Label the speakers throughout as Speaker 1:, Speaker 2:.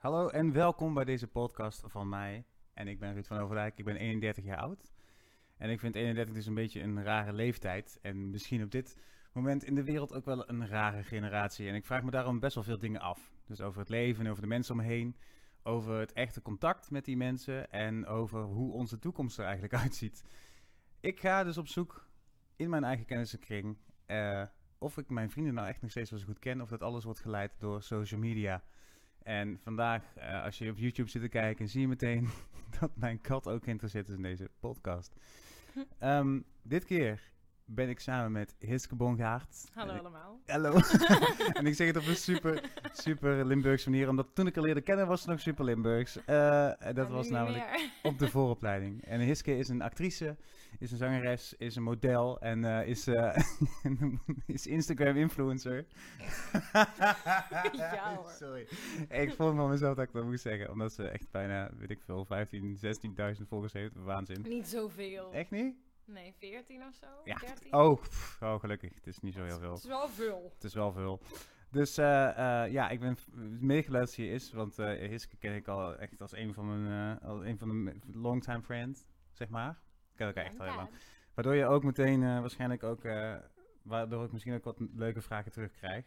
Speaker 1: Hallo en welkom bij deze podcast van mij. En ik ben Ruud van Overdijk, ik ben 31 jaar oud. En ik vind 31 dus een beetje een rare leeftijd. En misschien op dit moment in de wereld ook wel een rare generatie. En ik vraag me daarom best wel veel dingen af. Dus over het leven en over de mensen om me heen. Over het echte contact met die mensen. En over hoe onze toekomst er eigenlijk uitziet. Ik ga dus op zoek in mijn eigen kennissenkring. eh, of ik mijn vrienden nou echt nog steeds wel zo goed ken. Of dat alles wordt geleid door social media. En vandaag, eh, als je op YouTube zit te kijken, zie je meteen dat mijn kat ook geïnteresseerd is in deze podcast. Ehm, dit keer ben ik samen met Hiske Bongaert.
Speaker 2: Hallo allemaal.
Speaker 1: Hallo. en ik zeg het op een super, super Limburgse manier, omdat toen ik haar leerde kennen was het nog super Limburgs. En dat was namelijk op de vooropleiding. En Hiske is een actrice, is een zangeres, is een model en eh, is, eh, is Instagram-influencer.
Speaker 2: Ja, hoor.
Speaker 1: Sorry. Ik vond van mezelf dat ik dat moest zeggen, omdat ze echt bijna, weet ik veel, 15, 16.000 volgers heeft. Waanzin.
Speaker 2: Niet zoveel.
Speaker 1: Echt niet?
Speaker 2: Nee, 14 of zo?
Speaker 1: Ja.
Speaker 2: 13?
Speaker 1: Oh, pff, oh, gelukkig. Het is niet zo heel veel.
Speaker 2: Het is wel veel.
Speaker 1: Het is wel veel. Dus eh, eh, ja, ik ben ze hier is. Want Hiske ken ik al echt als een van mijn, als een van me- longtime friends, zeg maar. Ik ken elkaar echt al heel lang. Waardoor je ook meteen waarschijnlijk ook, waardoor ik misschien ook wat leuke vragen terugkrijg.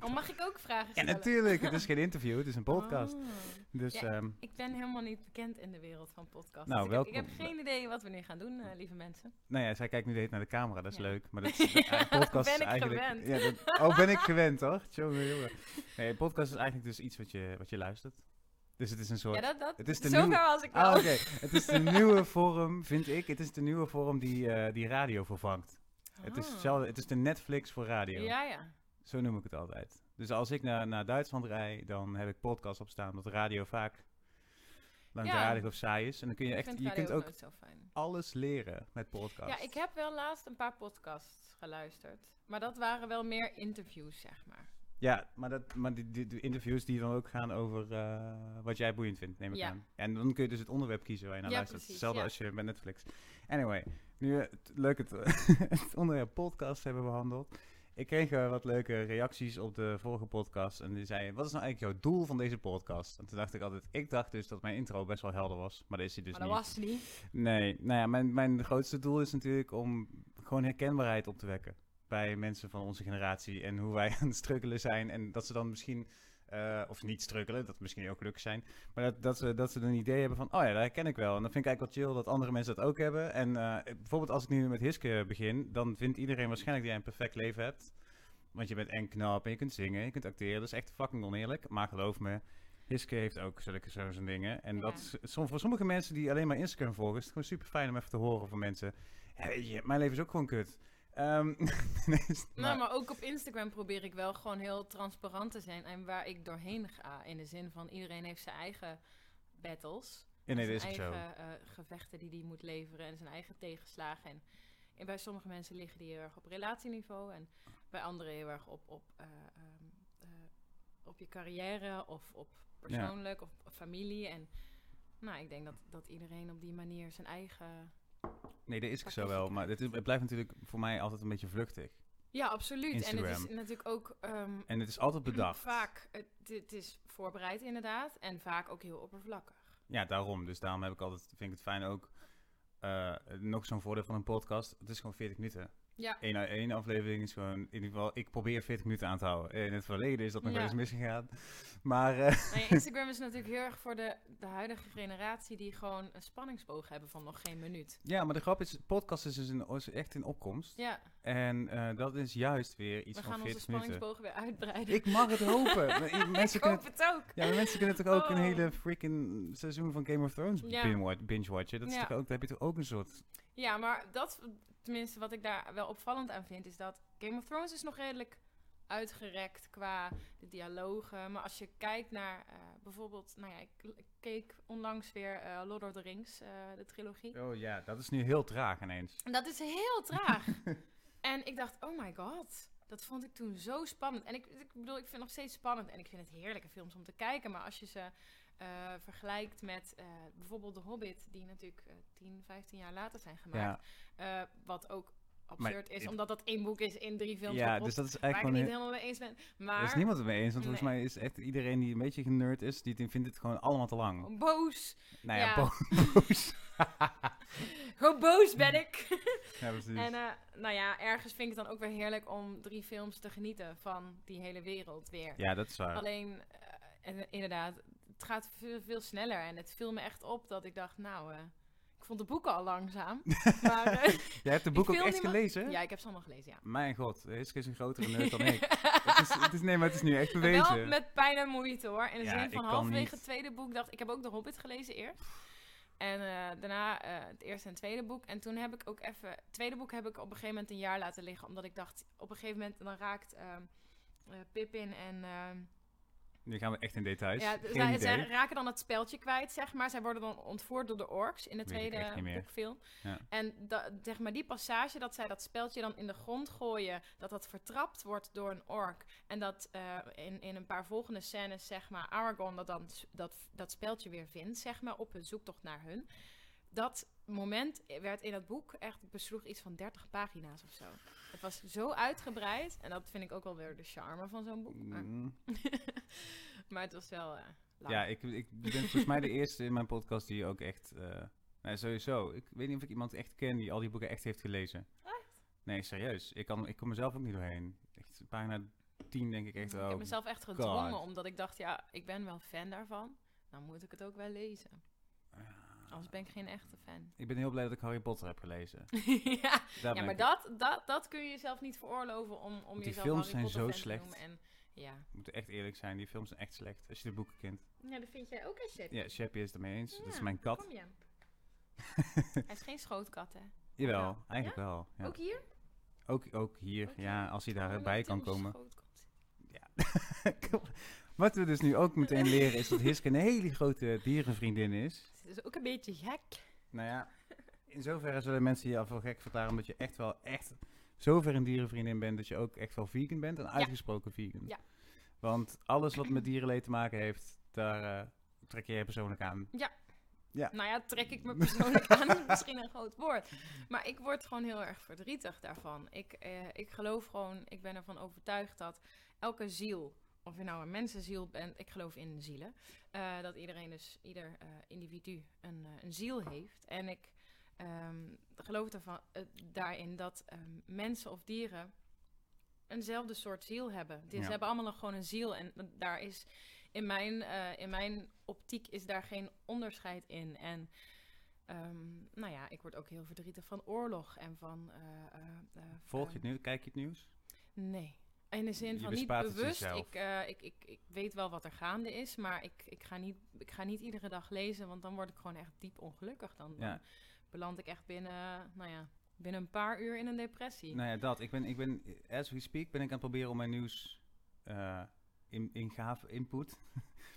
Speaker 2: Oh, mag ik ook vragen
Speaker 1: ja,
Speaker 2: stellen?
Speaker 1: natuurlijk. Het is geen interview, het is een podcast.
Speaker 2: Oh.
Speaker 1: Dus
Speaker 2: Ja,
Speaker 1: ehm,
Speaker 2: Ik ben helemaal niet bekend in de wereld van podcasts.
Speaker 1: Nou,
Speaker 2: Dus ik, heb, ik heb
Speaker 1: welkom.
Speaker 2: geen idee wat we nu gaan doen, eh, lieve mensen.
Speaker 1: nou ja, zij kijkt nu de hele tijd naar de camera, dat is
Speaker 2: Ja.
Speaker 1: leuk. Maar dat is, eh, podcast
Speaker 2: Ben ik
Speaker 1: eigenlijk...
Speaker 2: gewend.
Speaker 1: Ja, dat- oh, ben ik gewend, hoor? Tjonge, jongen. Nee, podcast is eigenlijk dus iets wat je, wat je luistert. Dus het is een soort...
Speaker 2: Ja, dat, dat,
Speaker 1: het is de
Speaker 2: zover
Speaker 1: nieuwe-
Speaker 2: was ik wel.
Speaker 1: Ah, oké. Het is de nieuwe vorm, vind ik. Het is de nieuwe vorm die, eh, die radio vervangt. Het, is
Speaker 2: Ah.
Speaker 1: hetzelfde, het is de Netflix voor radio.
Speaker 2: Ja, ja.
Speaker 1: Zo noem ik het altijd. Dus als ik naar, naar Duitsland rijd, dan heb ik podcasts opstaan, omdat radio vaak langdradig of saai is. En dan kun je
Speaker 2: Ik
Speaker 1: echt, je kunt ook alles leren met podcasts.
Speaker 2: Ja, ik heb wel laatst een paar podcasts geluisterd. Maar dat waren wel meer interviews, zeg maar.
Speaker 1: Ja, maar, dat, maar die, die, die interviews die dan ook gaan over eh, wat jij boeiend vindt, neem ik
Speaker 2: Ja.
Speaker 1: aan. En dan kun je dus het onderwerp kiezen waar je naar
Speaker 2: Ja,
Speaker 1: luistert.
Speaker 2: precies,
Speaker 1: Hetzelfde als je bij Netflix. Anyway, nu leuk het, het onderwerp podcast hebben behandeld. Ik kreeg eh, wat leuke reacties op de vorige podcast. En die zeiden, wat is nou eigenlijk jouw doel van deze podcast? En toen dacht ik altijd, ik dacht dus dat mijn intro best wel helder was. Maar dat is hij dus
Speaker 2: maar dat
Speaker 1: niet.
Speaker 2: was niet.
Speaker 1: Nee, nou ja, mijn, mijn grootste doel is natuurlijk om gewoon herkenbaarheid op te wekken bij mensen van onze generatie en hoe wij aan het struggelen zijn en dat ze dan misschien, eh, of niet struggelen, dat misschien ook gelukkig zijn, maar dat, dat, ze, dat ze een idee hebben van, oh ja, dat herken ik wel. En dan vind ik eigenlijk wel chill dat andere mensen dat ook hebben. En eh, bijvoorbeeld als ik nu met Hiske begin, dan vindt iedereen waarschijnlijk dat jij een perfect leven hebt. Want je bent en knap en je kunt zingen, je kunt acteren. Dat is echt fucking oneerlijk, maar geloof me, Hiske heeft ook zulke zo- zo'n dingen. En
Speaker 2: Ja.
Speaker 1: dat som- voor sommige mensen die alleen maar Instagram volgen, is het gewoon super fijn om even te horen van mensen. Ja, weet je, mijn leven is ook gewoon kut. Nee,
Speaker 2: Nou,
Speaker 1: maar-
Speaker 2: ook op Instagram probeer ik wel gewoon heel transparant te zijn. En waar ik doorheen ga. In de zin van iedereen heeft zijn eigen battles.
Speaker 1: ja, nee, dat
Speaker 2: zijn eigen eh, gevechten die hij moet leveren. En zijn eigen tegenslagen. En, en bij sommige mensen liggen die heel erg op relatieniveau. En bij anderen heel erg op, op, eh, ehm, eh, op je carrière. Of op persoonlijk. Of familie. En nou, ik denk dat, dat iedereen op die manier zijn eigen...
Speaker 1: Nee, dat is
Speaker 2: Pak
Speaker 1: zo wel. Maar het, is- het blijft natuurlijk voor mij altijd een beetje vluchtig.
Speaker 2: Ja, absoluut. En het is natuurlijk ook... ehm,
Speaker 1: En het is altijd bedacht.
Speaker 2: Vaak, het, het is voorbereid inderdaad. En vaak ook heel oppervlakkig.
Speaker 1: Ja, daarom. Dus daarom heb ik altijd, vind ik het fijn ook. eh, nog zo'n voordeel van een podcast. Het is gewoon 40 minuten.
Speaker 2: Ja,
Speaker 1: Eén, één aflevering is gewoon, in ieder geval, ik probeer 40 minuten aan te houden. In het verleden is dat nog wel
Speaker 2: Ja.
Speaker 1: eens misgegaan. Maar eh,
Speaker 2: ja, Instagram is natuurlijk heel erg voor de, de huidige generatie die gewoon een spanningsboog hebben van nog geen minuut.
Speaker 1: ja, maar de grap is, podcast is dus een, is echt in opkomst.
Speaker 2: Ja,
Speaker 1: En eh, dat is juist weer iets
Speaker 2: we
Speaker 1: van
Speaker 2: gaan onze
Speaker 1: 40 minuten.
Speaker 2: spanningsboog weer uitbreiden.
Speaker 1: Ik mag het hopen. Mensen
Speaker 2: Ik
Speaker 1: kunnen
Speaker 2: hoop het ook.
Speaker 1: Ja, mensen kunnen toch ook een
Speaker 2: Oh.
Speaker 1: hele freaking seizoen van Game of Thrones binge-watchen. Dat is toch ook, daar heb je toch ook een soort...
Speaker 2: Ja, maar dat, tenminste wat ik daar wel opvallend aan vind, is dat Game of Thrones is nog redelijk uitgerekt qua de dialogen. Maar als je kijkt naar eh, bijvoorbeeld, nou ja, ik, ik keek onlangs weer eh, Lord of the Rings, eh, de trilogie.
Speaker 1: Oh ja, dat is nu heel traag ineens.
Speaker 2: En dat is heel traag. en ik dacht, oh my god. Dat vond ik toen zo spannend. En ik, ik bedoel, ik vind het nog steeds spannend. En ik vind het heerlijke films om te kijken. Maar als je ze eh, vergelijkt met eh, bijvoorbeeld The Hobbit... die natuurlijk eh 10, 15 jaar later zijn gemaakt... eh, wat ook absurd is, omdat dat één boek is in drie films.
Speaker 1: ja, dus dat is
Speaker 2: waar ik
Speaker 1: eigenlijk
Speaker 2: niet helemaal mee eens ben. Maar
Speaker 1: is niemand het mee eens, want volgens mij is echt iedereen die een beetje generd is, die vindt het gewoon allemaal te lang.
Speaker 2: boos.
Speaker 1: Nou ja,
Speaker 2: Ja.
Speaker 1: bo- boos.
Speaker 2: Gewoon boos ben ik.
Speaker 1: ja, precies.
Speaker 2: en eh, nou ja, ergens vind ik het dan ook weer heerlijk om drie films te genieten van die hele wereld weer.
Speaker 1: ja, dat is waar.
Speaker 2: Alleen, en, inderdaad, het gaat veel, veel sneller. En het viel me echt op dat ik dacht, nou, eh, ik vond de boeken al langzaam. maar eh,
Speaker 1: Jij hebt de boek ook echt gelezen?
Speaker 2: ja, ik heb ze allemaal gelezen, ja.
Speaker 1: Mijn god, Hiske is een grotere nerd dan ik. het is, het is, nee, maar het is nu echt
Speaker 2: Wel
Speaker 1: bewezen.
Speaker 2: met pijn en moeite hoor. In de
Speaker 1: Ja,
Speaker 2: zin van halverwege het tweede boek dacht ik, heb ook de Hobbit gelezen eerst. En eh, daarna het eerste en tweede boek. En toen heb ik ook even... Het tweede boek heb ik op een gegeven moment een jaar laten liggen. Omdat ik dacht, op een gegeven moment dan raakt ehm eh, Pippin en...
Speaker 1: Nu gaan we echt in details.
Speaker 2: ja, zij, raken dan het speltje kwijt, zeg maar. Zij worden dan ontvoerd door de orks in de
Speaker 1: Weet
Speaker 2: tweede boekfilm.
Speaker 1: Ja.
Speaker 2: En da, zeg maar die passage dat zij dat speltje dan in de grond gooien, dat dat vertrapt wordt door een ork. En dat eh, in, in een paar volgende scènes, zeg maar, Aragorn dat dan dat, dat speltje weer vindt, zeg maar, op hun zoektocht naar hun. Dat moment werd in het boek echt besloeg iets van 30 pagina's of zo. Het was zo uitgebreid. En dat vind ik ook wel weer de charme van zo'n boek. Maar,
Speaker 1: Mm,
Speaker 2: maar het was wel lang.
Speaker 1: Ja, ik, ik ben volgens mij de eerste in mijn podcast die ook echt... eh nee, sowieso. Ik weet niet of ik iemand echt ken die al die boeken echt heeft gelezen.
Speaker 2: Echt?
Speaker 1: Nee, serieus. Ik, kan, ik kom mezelf ook niet doorheen. Echt, pagina 10 denk ik echt...
Speaker 2: ik
Speaker 1: Oh,
Speaker 2: heb mezelf echt gedrongen,
Speaker 1: God.
Speaker 2: omdat ik dacht, ja, ik ben wel fan daarvan. Dan moet ik het ook wel lezen. Anders ben ik geen echte fan.
Speaker 1: Ik ben heel blij dat ik Harry Potter heb gelezen.
Speaker 2: ja, ja maar
Speaker 1: ik-
Speaker 2: dat, dat, dat kun je jezelf niet veroorloven om, om
Speaker 1: die
Speaker 2: jezelf
Speaker 1: films
Speaker 2: Harry
Speaker 1: zijn zo slecht.
Speaker 2: En, ja.
Speaker 1: We moeten echt eerlijk zijn, die films zijn echt slecht. Als je de boeken kent.
Speaker 2: ja, dat vind jij ook een shit.
Speaker 1: Ja, Shappy is het ermee eens. dat is
Speaker 2: Ja,
Speaker 1: mijn kat.
Speaker 2: Kom je. Hij is geen schootkat, hè?
Speaker 1: Jawel,
Speaker 2: Ja?
Speaker 1: eigenlijk wel. Ja.
Speaker 2: Ook hier?
Speaker 1: Ook, ook hier,
Speaker 2: Ook
Speaker 1: ja, als hij daarbij kan komen.
Speaker 2: schootkot.
Speaker 1: Wat we dus nu ook meteen leren is dat Hiske een hele grote dierenvriendin is.
Speaker 2: Het is ook een beetje gek.
Speaker 1: Nou ja, in zoverre zullen mensen je al voor gek verklaren omdat je echt wel echt zover een dierenvriendin bent dat je ook echt wel vegan bent. Een uitgesproken vegan.
Speaker 2: Ja.
Speaker 1: Want alles wat met dierenleed te maken heeft, daar eh, trek je je persoonlijk aan.
Speaker 2: Nou ja, trek ik me persoonlijk aan, is misschien een groot woord. Maar ik word gewoon heel erg verdrietig daarvan. Ik, eh, ik geloof gewoon, ik ben ervan overtuigd dat elke ziel, of je nou een mensenziel bent, ik geloof in zielen, eh, dat iedereen dus, ieder eh, individu een, eh, een ziel heeft. En ik ehm, geloof ervan, daarin dat ehm, mensen of dieren eenzelfde soort ziel hebben. Dus
Speaker 1: Ja.
Speaker 2: Ze hebben allemaal nog gewoon een ziel en daar is in mijn, in mijn optiek is daar geen onderscheid in. En ehm, nou ja, ik word ook heel verdrietig van oorlog en van.
Speaker 1: Volg je het nu? Kijk je het nieuws?
Speaker 2: Nee. In de zin van niet bewust. Ik, eh, ik, ik, ik weet wel wat er gaande is, maar ik, ik, ga niet, ik ga niet iedere dag lezen, want dan word ik gewoon echt diep ongelukkig. Dan, dan beland ik echt binnen, nou ja, binnen een paar uur in een depressie.
Speaker 1: Nou ja, dat. Ik ben, ik ben, as we speak, ben ik aan het proberen om mijn nieuws eh in, ingave, input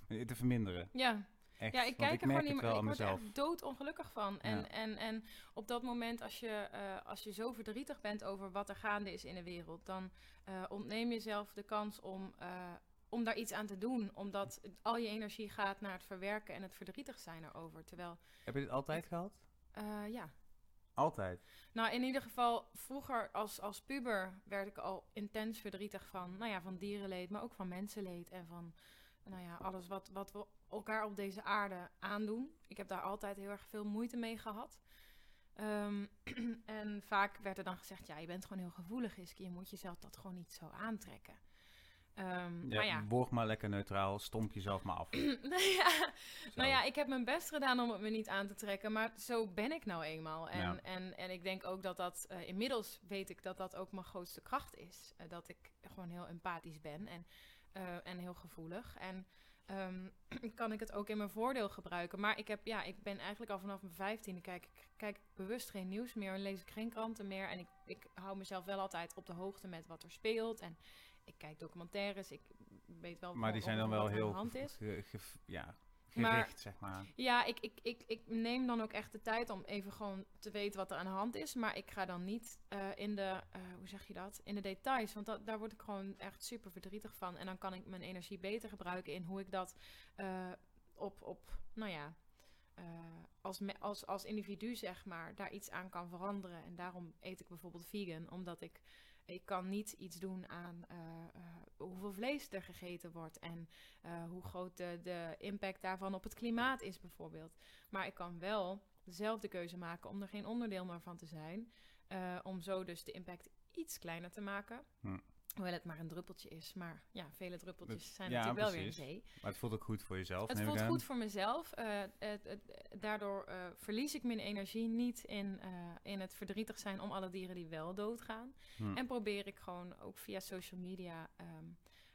Speaker 1: te verminderen.
Speaker 2: Ja,
Speaker 1: Echt.
Speaker 2: Ja, ik kijk er gewoon niet meer. Ik word er
Speaker 1: mezelf.
Speaker 2: echt doodongelukkig van. En,
Speaker 1: Ja.
Speaker 2: en, en op dat moment, als je, eh, als je zo verdrietig bent over wat er gaande is in de wereld, dan eh, ontneem jezelf de kans om, eh, om daar iets aan te doen. Omdat al je energie gaat naar het verwerken en het verdrietig zijn erover. Terwijl,
Speaker 1: Heb je dit altijd gehad?
Speaker 2: eh, ja.
Speaker 1: Altijd.
Speaker 2: Nou, in ieder geval, vroeger als, als puber werd ik al intens verdrietig van, nou ja, van dierenleed, maar ook van mensenleed en van, nou ja, alles wat, wat we elkaar op deze aarde aandoen. Ik heb daar altijd heel erg veel moeite mee gehad. Ehm, en vaak werd er dan gezegd, ja, je bent gewoon heel gevoelig, Iski, je moet jezelf dat gewoon niet zo aantrekken. Ehm,
Speaker 1: Ja,
Speaker 2: maar ja,
Speaker 1: maar lekker neutraal, stomp jezelf maar af.
Speaker 2: nou ja, nou ja, ik heb mijn best gedaan om het me niet aan te trekken, maar zo ben ik nou eenmaal. En,
Speaker 1: Ja.
Speaker 2: en, en ik denk ook dat dat, eh, inmiddels weet ik dat dat ook mijn grootste kracht is. Eh, dat ik gewoon heel empathisch ben en, eh, en heel gevoelig. En ehm, kan ik het ook in mijn voordeel gebruiken. Maar ik, heb, ja, ik ben eigenlijk al vanaf mijn vijftiende kijk, ik- kijk ik bewust geen nieuws meer en lees ik geen kranten meer. En ik, ik hou mezelf wel altijd op de hoogte met wat er speelt. En ik kijk documentaires, ik weet wel
Speaker 1: Maar die zijn dan wel
Speaker 2: wat er aan de
Speaker 1: heel
Speaker 2: hand is.
Speaker 1: ge- ge- ja,
Speaker 2: Maar-
Speaker 1: zeg maar.
Speaker 2: Ja, ik, ik, ik, ik neem dan ook echt de tijd om even gewoon te weten wat er aan de hand is. Maar ik ga dan niet eh, in de, eh, hoe zeg je dat, in de details. Want dat, daar word ik gewoon echt super verdrietig van. En dan kan ik mijn energie beter gebruiken in hoe ik dat eh, op, op, nou ja, als, me- als, als individu, zeg maar, daar iets aan kan veranderen. En daarom eet ik bijvoorbeeld vegan, omdat ik, ik kan niet iets doen aan eh, eh, hoeveel vlees er gegeten wordt en eh, hoe groot de, de impact daarvan op het klimaat is, bijvoorbeeld. Maar ik kan wel dezelfde keuze maken om er geen onderdeel meer van te zijn, om zo dus de impact iets kleiner te maken.
Speaker 1: Hm.
Speaker 2: Hoewel het maar een druppeltje is. Maar ja, vele druppeltjes
Speaker 1: Dat-
Speaker 2: zijn
Speaker 1: ja,
Speaker 2: natuurlijk wel
Speaker 1: precies.
Speaker 2: weer een zee.
Speaker 1: Maar het voelt ook goed voor jezelf.
Speaker 2: Het voelt goed voor mezelf. eh, het, het- daardoor eh, verlies ik mijn energie niet in, eh, in het verdrietig zijn om alle dieren die wel doodgaan.
Speaker 1: Hm.
Speaker 2: En probeer ik gewoon ook via social media ehm,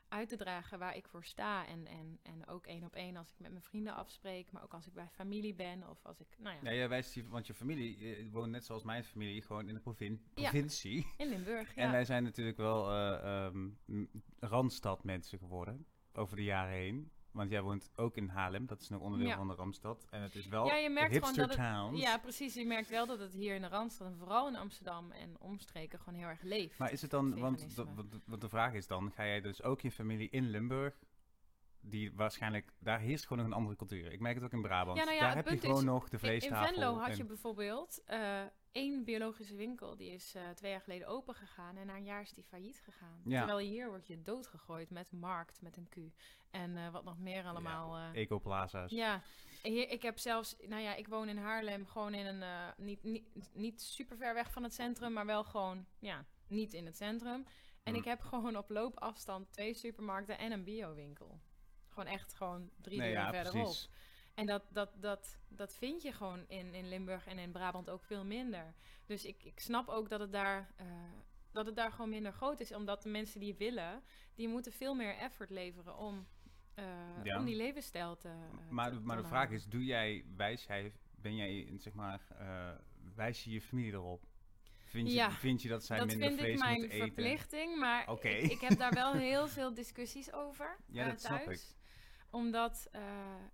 Speaker 2: uit te dragen waar ik voor sta. En, en, en ook één op één als ik met mijn vrienden afspreek. Maar ook als ik bij familie ben of als ik, nou ja,
Speaker 1: Ja, jij wijst want je familie eh, woont net zoals mijn familie gewoon in de provin-
Speaker 2: Ja.
Speaker 1: provincie.
Speaker 2: in Limburg.
Speaker 1: En
Speaker 2: Ja.
Speaker 1: wij zijn natuurlijk wel eh ehm, m- Randstad mensen geworden over de jaren heen. Want jij woont ook in Haarlem, dat is een onderdeel
Speaker 2: Ja.
Speaker 1: van de Randstad. En het is wel
Speaker 2: Ja, je merkt
Speaker 1: een
Speaker 2: gewoon
Speaker 1: hipster
Speaker 2: dat het-
Speaker 1: town.
Speaker 2: Ja, precies. Je merkt wel dat het hier in de Randstad en vooral in Amsterdam en omstreken gewoon heel erg leeft.
Speaker 1: Maar is het dan, want wat de vraag is dan, ga jij dus ook je familie in Limburg, die waarschijnlijk, daar heerst gewoon nog een andere cultuur. Ik merk het ook in Brabant.
Speaker 2: Ja, nou ja,
Speaker 1: daar heb je gewoon
Speaker 2: is,
Speaker 1: nog de
Speaker 2: In, in
Speaker 1: vleestafel.
Speaker 2: Venlo had je bijvoorbeeld eh, één biologische winkel. Die is eh, twee jaar geleden open gegaan. En na een jaar is die failliet gegaan.
Speaker 1: Ja.
Speaker 2: Terwijl hier word je doodgegooid met markt, met een Q. En eh, wat nog meer allemaal.
Speaker 1: Ecoplaza's.
Speaker 2: ja, hier, ik heb zelfs, nou ja, ik woon in Haarlem, gewoon in een, niet, niet, niet super ver weg van het centrum, maar wel gewoon, ja, niet in het centrum. En
Speaker 1: Hm.
Speaker 2: ik heb gewoon op loopafstand twee supermarkten en een biowinkel. Gewoon echt gewoon drie
Speaker 1: nee, ja,
Speaker 2: verderop.
Speaker 1: precies.
Speaker 2: En dat, dat, dat, dat vind je gewoon in, in Limburg en in Brabant ook veel minder. Dus ik, ik snap ook dat het, daar, eh, dat het daar gewoon minder groot is. Omdat de mensen die willen, die moeten veel meer effort leveren om, eh,
Speaker 1: Ja.
Speaker 2: om die levensstijl te. eh,
Speaker 1: Maar,
Speaker 2: te-
Speaker 1: maar
Speaker 2: te
Speaker 1: de vraag is, doe jij, wijs jij, ben jij, zeg maar, eh, wijs je je familie erop? Vind je,
Speaker 2: Ja,
Speaker 1: vind je dat zij
Speaker 2: dat
Speaker 1: minder
Speaker 2: vind ik
Speaker 1: vlees
Speaker 2: mijn
Speaker 1: moeten eten?
Speaker 2: verplichting, maar ik, ik heb daar wel heel veel discussies over
Speaker 1: Ja, dat snap
Speaker 2: thuis. Omdat eh,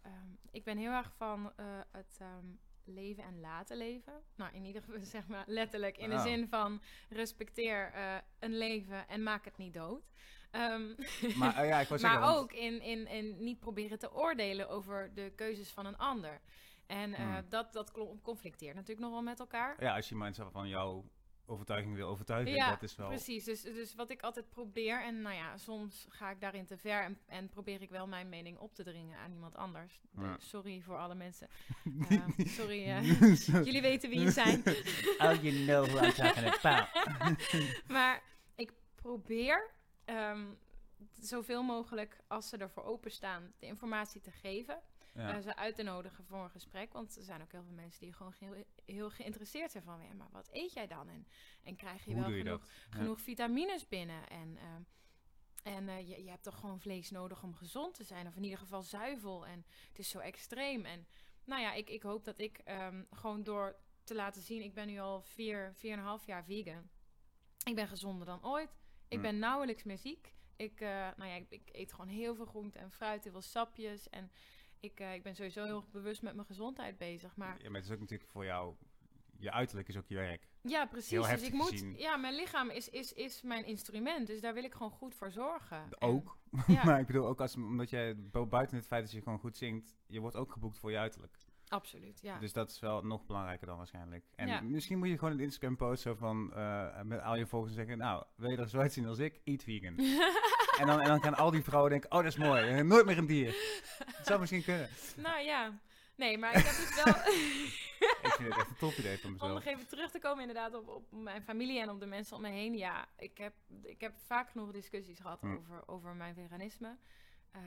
Speaker 2: ehm, ik ben heel erg van eh, het ehm, leven en laten leven. Nou, in ieder geval zeg maar letterlijk in de
Speaker 1: Oh.
Speaker 2: zin van respecteer eh, een leven en maak het niet dood. Ehm,
Speaker 1: Maar eh, ja, ik wou
Speaker 2: maar
Speaker 1: zeggen, want-
Speaker 2: ook in, in, in niet proberen te oordelen over de keuzes van een ander. En
Speaker 1: Hmm.
Speaker 2: dat, dat conflicteert natuurlijk nog wel met elkaar.
Speaker 1: Ja, als je mensen van jouw overtuiging wil overtuigen,
Speaker 2: Ja,
Speaker 1: dat is wel...
Speaker 2: Precies, dus, dus wat ik altijd probeer, en nou ja, soms ga ik daarin te ver en, en probeer ik wel mijn mening op te dringen aan iemand anders. De-
Speaker 1: Ja.
Speaker 2: sorry voor alle mensen. Eh, sorry, eh, jullie weten wie je zijn.
Speaker 1: oh, you know who I'm talking about.
Speaker 2: maar ik probeer ehm, zoveel mogelijk, als ze ervoor openstaan, de informatie te geven.
Speaker 1: Ja.
Speaker 2: eh, ze uit te nodigen voor een gesprek. Want er zijn ook heel veel mensen die gewoon heel, heel geïnteresseerd zijn van... Ja, maar wat eet jij dan? En, en krijg je
Speaker 1: Hoe
Speaker 2: wel
Speaker 1: je
Speaker 2: genoeg, genoeg vitamines binnen? En, eh, en eh, je, je hebt toch gewoon vlees nodig om gezond te zijn. Of in ieder geval zuivel. En het is zo extreem. En nou ja, ik, ik hoop dat ik ehm, gewoon door te laten zien... Ik ben nu al vier, vier en een half jaar vegan. Ik ben gezonder dan ooit. Ik ben nauwelijks meer ziek. Ik, nou ja, ik, ik eet gewoon heel veel groente en fruit, heel veel sapjes. En ik, eh, ik ben sowieso heel bewust met mijn gezondheid bezig. Maar
Speaker 1: Ja, maar het is ook natuurlijk voor jou... Je uiterlijk is ook je werk.
Speaker 2: ja, precies. Dus ik moet.
Speaker 1: gezien.
Speaker 2: Ja, mijn lichaam is, is, is mijn instrument. Dus daar wil ik gewoon goed voor zorgen. En-
Speaker 1: Ook.
Speaker 2: ja,
Speaker 1: maar ik bedoel ook als, omdat jij bu- buiten het feit dat je gewoon goed zingt, je wordt ook geboekt voor je uiterlijk.
Speaker 2: absoluut. Ja.
Speaker 1: Dus dat is wel nog belangrijker dan waarschijnlijk. En
Speaker 2: Ja.
Speaker 1: misschien moet je gewoon een Instagram post zo van eh, met al je volgers zeggen, nou, wil je er zo uitzien als ik? Eat vegan. en, dan, en dan gaan al die vrouwen denken, oh dat is mooi, nooit meer een dier. Dat zou misschien kunnen.
Speaker 2: nou ja. Nee, maar ik heb dus wel.
Speaker 1: Ik vind het echt een top idee van
Speaker 2: Om
Speaker 1: mezelf.
Speaker 2: nog even terug te komen inderdaad op, op mijn familie en op de mensen om me heen. Ja, ik heb, ik heb vaak genoeg discussies gehad
Speaker 1: Hm.
Speaker 2: over, over mijn veganisme. Ehm,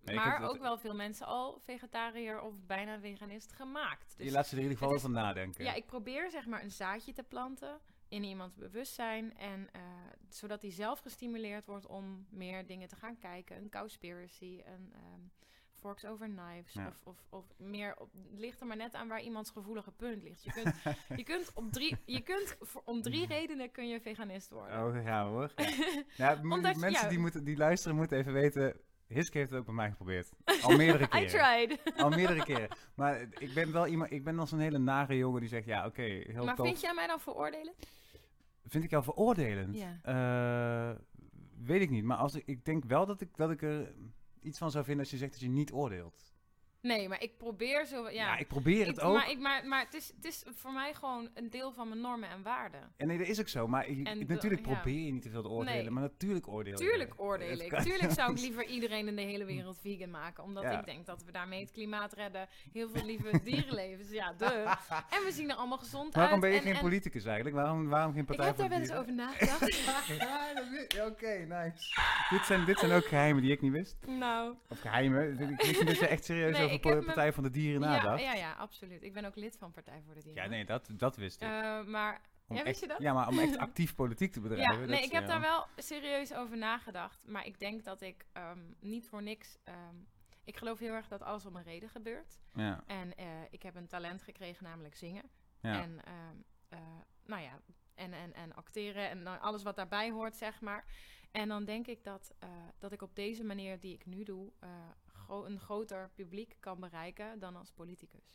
Speaker 1: Nee,
Speaker 2: maar
Speaker 1: dat-
Speaker 2: ook wel veel mensen al vegetariër of bijna veganist gemaakt. Dus
Speaker 1: je laat ze er in ieder geval
Speaker 2: is-
Speaker 1: over nadenken.
Speaker 2: ja, ik probeer zeg maar een zaadje te planten in iemands bewustzijn. En eh, zodat hij zelf gestimuleerd wordt om meer dingen te gaan kijken. Een cowspiracy, een ehm, forks over knives.
Speaker 1: Ja.
Speaker 2: Of, of, of meer, op, het ligt er maar net aan waar iemands gevoelige punt ligt. Je kunt, je kunt, op drie, je kunt voor, om drie redenen kun je veganist worden.
Speaker 1: Oh, hoor. Ja.
Speaker 2: Omdat je-
Speaker 1: mensen
Speaker 2: ja.
Speaker 1: die, moeten, die luisteren moeten even weten, Hiske heeft het ook bij mij geprobeerd. Al meerdere
Speaker 2: I
Speaker 1: keren.
Speaker 2: tried.
Speaker 1: Al meerdere keren. Maar ik ben wel iemand, ik ben dan zo'n hele nare jongen die zegt, ja oké, heel
Speaker 2: maar
Speaker 1: tof.
Speaker 2: vind jij mij dan veroordelen?
Speaker 1: Vind ik jou veroordelend?
Speaker 2: Ja.
Speaker 1: Eh, weet ik niet. Maar als ik, ik denk wel dat ik, dat ik er iets van zou vinden als je zegt dat je niet oordeelt.
Speaker 2: Nee, maar ik probeer zo... Ja,
Speaker 1: Ja, ik probeer het
Speaker 2: Ik-
Speaker 1: ook.
Speaker 2: Maar, ik, maar, maar het, is, het is voor mij gewoon een deel van mijn normen en waarden.
Speaker 1: En nee, dat is ook zo. Maar ik- ik-
Speaker 2: de-
Speaker 1: natuurlijk probeer je niet te veel te oordelen.
Speaker 2: Nee.
Speaker 1: Maar natuurlijk oordeel.
Speaker 2: Tuurlijk oordeel ik. Tuurlijk zou ik liever iedereen in de hele wereld vegan maken. Omdat
Speaker 1: Ja.
Speaker 2: ik denk dat we daarmee het klimaat redden. Heel veel lieve dierlevens. Ja, de. En we zien er allemaal gezond uit.
Speaker 1: Waarom ben je
Speaker 2: en,
Speaker 1: geen
Speaker 2: en
Speaker 1: politicus eigenlijk? Waarom, waarom geen
Speaker 2: Ik
Speaker 1: partij
Speaker 2: heb
Speaker 1: voor
Speaker 2: daar wel eens over nagedacht.
Speaker 1: Oké, nice. dit, zijn, dit zijn ook geheimen die ik niet wist.
Speaker 2: nou,
Speaker 1: Of geheimen. Ik wist je echt serieus
Speaker 2: Nee,
Speaker 1: over
Speaker 2: me-
Speaker 1: Partij van de Dieren
Speaker 2: ja,
Speaker 1: nadacht.
Speaker 2: ja, ja, absoluut. Ik ben ook lid van Partij voor de Dieren.
Speaker 1: Ja, nee, dat, dat wist ik.
Speaker 2: Eh, maar
Speaker 1: Om
Speaker 2: ja, wist je dat?
Speaker 1: Ja, maar om echt actief politiek te bedrijven.
Speaker 2: Ja, nee, ik heb
Speaker 1: ja.
Speaker 2: daar wel serieus over nagedacht. Maar ik denk dat ik ehm, niet voor niks. ehm, ik geloof heel erg dat alles om een reden gebeurt.
Speaker 1: Ja,
Speaker 2: En eh, ik heb een talent gekregen, namelijk zingen.
Speaker 1: ja.
Speaker 2: En, ehm, eh, nou ja, en, en, en acteren en alles wat daarbij hoort, zeg maar. En dan denk ik dat, eh, dat ik op deze manier die ik nu doe, eh, gro- een groter publiek kan bereiken dan als politicus.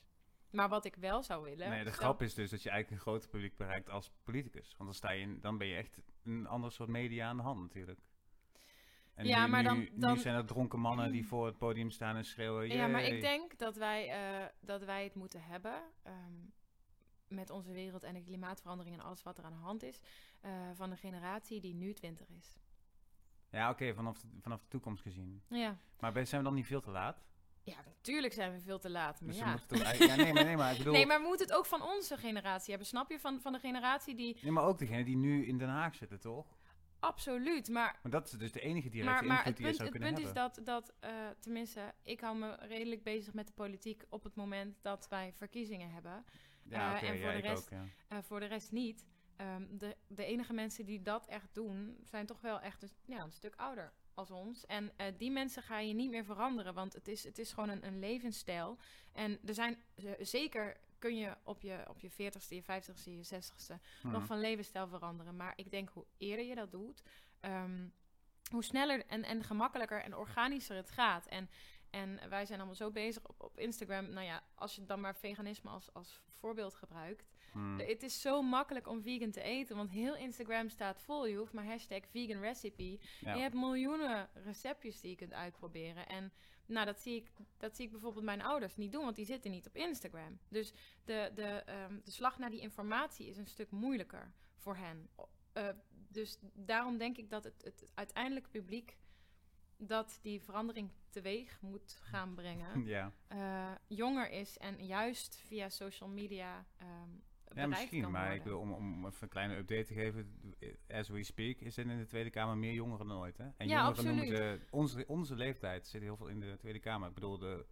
Speaker 2: Maar wat ik wel zou willen.
Speaker 1: Nee, de grap is dus dat je eigenlijk een groter publiek bereikt als politicus. Want dan, sta je in, dan ben je echt een ander soort media aan de hand natuurlijk. En
Speaker 2: Ja,
Speaker 1: nu,
Speaker 2: maar
Speaker 1: nu,
Speaker 2: dan-
Speaker 1: nu
Speaker 2: dan-
Speaker 1: zijn er dronken mannen die voor het podium staan en schreeuwen.
Speaker 2: Ja, maar ik denk dat wij, eh, dat wij het moeten hebben. ehm, met onze wereld en de klimaatverandering en alles wat er aan de hand is. eh, van de generatie die nu 20 is.
Speaker 1: Ja, oké, vanaf, de, vanaf de toekomst gezien.
Speaker 2: Ja.
Speaker 1: Maar zijn we dan niet veel te laat?
Speaker 2: ja, natuurlijk zijn we veel te laat. Maar
Speaker 1: Dus we
Speaker 2: ja.
Speaker 1: toch ja, nee, maar, nee, maar ik bedoel...
Speaker 2: Nee, maar we moeten het ook van onze generatie hebben. Snap je? Van, van de generatie die.
Speaker 1: Nee, maar ook degene die nu in Den Haag zitten, toch?
Speaker 2: Absoluut. Maar,
Speaker 1: Maar dat is dus de enige directe
Speaker 2: maar, maar
Speaker 1: invloed
Speaker 2: het
Speaker 1: die
Speaker 2: punt, het punt is dat, dat eh, tenminste, ik hou me redelijk bezig met de politiek op het moment dat wij verkiezingen hebben.
Speaker 1: ja,
Speaker 2: eh, en voor
Speaker 1: ja,
Speaker 2: de rest-
Speaker 1: ook, ja.
Speaker 2: Eh, voor de rest niet. Ehm, de, de enige mensen die dat echt doen, zijn toch wel echt een, ja, een stuk ouder als ons. En eh, die mensen ga je niet meer veranderen, want het is, het is gewoon een, een levensstijl. En er zijn eh, zeker kun je op je, op je 40ste, je 50ste, je 60ste nog
Speaker 1: Mhm.
Speaker 2: van levensstijl veranderen. Maar ik denk hoe eerder je dat doet, ehm, hoe sneller en, en gemakkelijker en organischer het gaat. En, en wij zijn allemaal zo bezig op, op Instagram. Nou ja, als je dan maar veganisme als, als voorbeeld gebruikt.
Speaker 1: Hmm.
Speaker 2: Het is zo makkelijk om vegan te eten, want heel Instagram staat vol. Je hoeft maar hashtag vegan recipe.
Speaker 1: Ja.
Speaker 2: Je hebt miljoenen receptjes die je kunt uitproberen. En nou, dat zie, ik, dat zie ik bijvoorbeeld mijn ouders niet doen, want die zitten niet op Instagram. Dus de, de, ehm, de slag naar die informatie is een stuk moeilijker voor hen. Eh, dus daarom denk ik dat het, het uiteindelijke publiek dat die verandering teweeg moet gaan brengen,
Speaker 1: ja.
Speaker 2: eh, jonger is en juist via social media ehm
Speaker 1: ja, misschien.
Speaker 2: kan
Speaker 1: Maar
Speaker 2: worden.
Speaker 1: ik wil, om, om even een kleine update te geven. As we speak is er in de Tweede Kamer meer jongeren dan ooit. Hè? En
Speaker 2: Ja,
Speaker 1: jongeren noemen
Speaker 2: absoluut.
Speaker 1: ze... Onze, onze leeftijd zit heel veel in de Tweede Kamer. Ik bedoel, de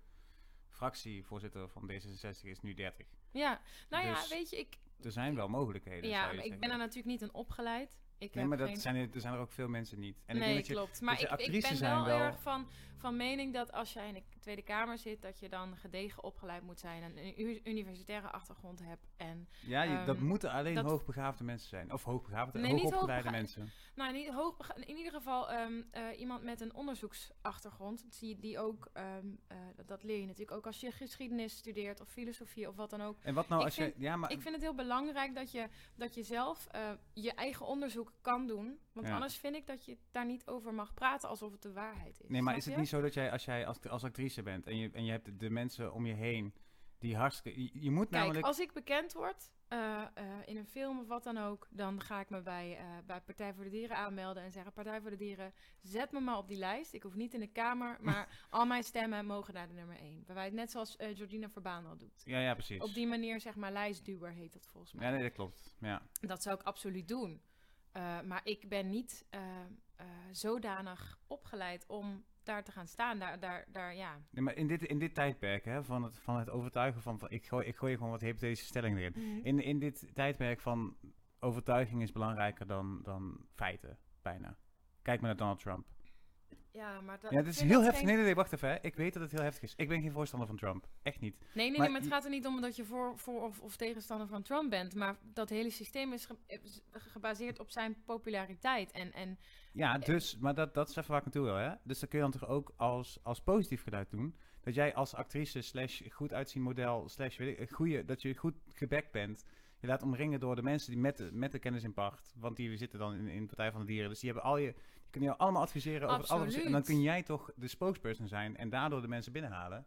Speaker 1: fractievoorzitter van D66 is nu 30.
Speaker 2: Ja, nou ja,
Speaker 1: Dus
Speaker 2: weet je, ik,
Speaker 1: Er zijn wel mogelijkheden,
Speaker 2: ja, maar ik ben er natuurlijk niet in opgeleid. Ik
Speaker 1: Nee, maar dat
Speaker 2: geen...
Speaker 1: zijn er, er zijn er ook veel mensen niet. En ik
Speaker 2: nee,
Speaker 1: denk dat je,
Speaker 2: klopt. Maar ik, ik ben
Speaker 1: zijn
Speaker 2: wel, erg van, van mening dat als jij in de Tweede Kamer zit, dat je dan gedegen opgeleid moet zijn en een universitaire achtergrond hebt. En
Speaker 1: Ja, je- dat
Speaker 2: Ehm,
Speaker 1: moeten alleen
Speaker 2: dat-
Speaker 1: hoogbegaafde mensen zijn. Of hoogbegaafde,
Speaker 2: Nee, niet
Speaker 1: hoogopgeleide mensen.
Speaker 2: nou, niet hoog, in ieder geval ehm, eh, iemand met een onderzoeksachtergrond, die, die ook, ehm, eh, dat, dat leer je natuurlijk ook als je geschiedenis studeert of filosofie of wat dan ook.
Speaker 1: En wat nou
Speaker 2: Ik
Speaker 1: als
Speaker 2: vind-
Speaker 1: je... Ja, maar...
Speaker 2: Ik vind het heel belangrijk dat je, dat je zelf eh, je eigen onderzoek kan doen. Want
Speaker 1: Ja.
Speaker 2: anders vind ik dat je daar niet over mag praten alsof het de waarheid is.
Speaker 1: Nee, maar is het niet zo dat jij als jij als, als actrice bent en je, en je hebt de mensen om je heen die hartstikke... Je, je moet
Speaker 2: Kijk,
Speaker 1: namelijk...
Speaker 2: als ik bekend word eh, eh, in een film of wat dan ook, dan ga ik me bij, eh, bij Partij voor de Dieren aanmelden en zeggen: Partij voor de Dieren, zet me maar op die lijst. Ik hoef niet in de Kamer, maar al mijn stemmen mogen naar de nummer 1. Waarbij het net zoals Jordina Verbaan al doet.
Speaker 1: Ja, ja, precies.
Speaker 2: Op die manier, zeg maar, lijstduwer heet dat volgens mij.
Speaker 1: Ja, nee, dat klopt. Ja.
Speaker 2: Dat zou ik absoluut doen. Maar ik ben niet zodanig opgeleid om daar te gaan staan. Daar, daar, daar ja.
Speaker 1: Nee, maar in dit, in dit tijdperk hè, van, het, van het overtuigen van... van ik, gooi, ik gooi gewoon wat hypothetische stellingen erin. In, in dit tijdperk van overtuiging is belangrijker dan, dan feiten, bijna. Kijk maar naar Donald Trump.
Speaker 2: Ja, maar dat,
Speaker 1: Ja, dit is heel
Speaker 2: dat
Speaker 1: heftig.
Speaker 2: geen-
Speaker 1: Nee, nee, nee, wacht even. Hè. Ik weet dat het heel heftig is. Ik ben geen voorstander van Trump. Echt niet.
Speaker 2: Nee, nee,
Speaker 1: Maar
Speaker 2: nee, maar het gaat er niet om dat je voor, voor of, of tegenstander van Trump bent. Maar dat hele systeem is ge- is gebaseerd op zijn populariteit. En, en
Speaker 1: Ja, dus, maar dat, dat is even waar ik naartoe wil, hè. Dus dan kun je dan toch ook als, als positief geluid doen. Dat jij als actrice slash goed uitzien model slash weet ik, een goede, dat je goed gebackt bent. Je laat omringen door de mensen die met de, met de kennis in pacht. Want die zitten dan in, in de Partij van de Dieren. Dus die hebben al je, kunnen jou allemaal adviseren over alles. En dan kun jij toch de spokesperson zijn en daardoor de mensen binnenhalen.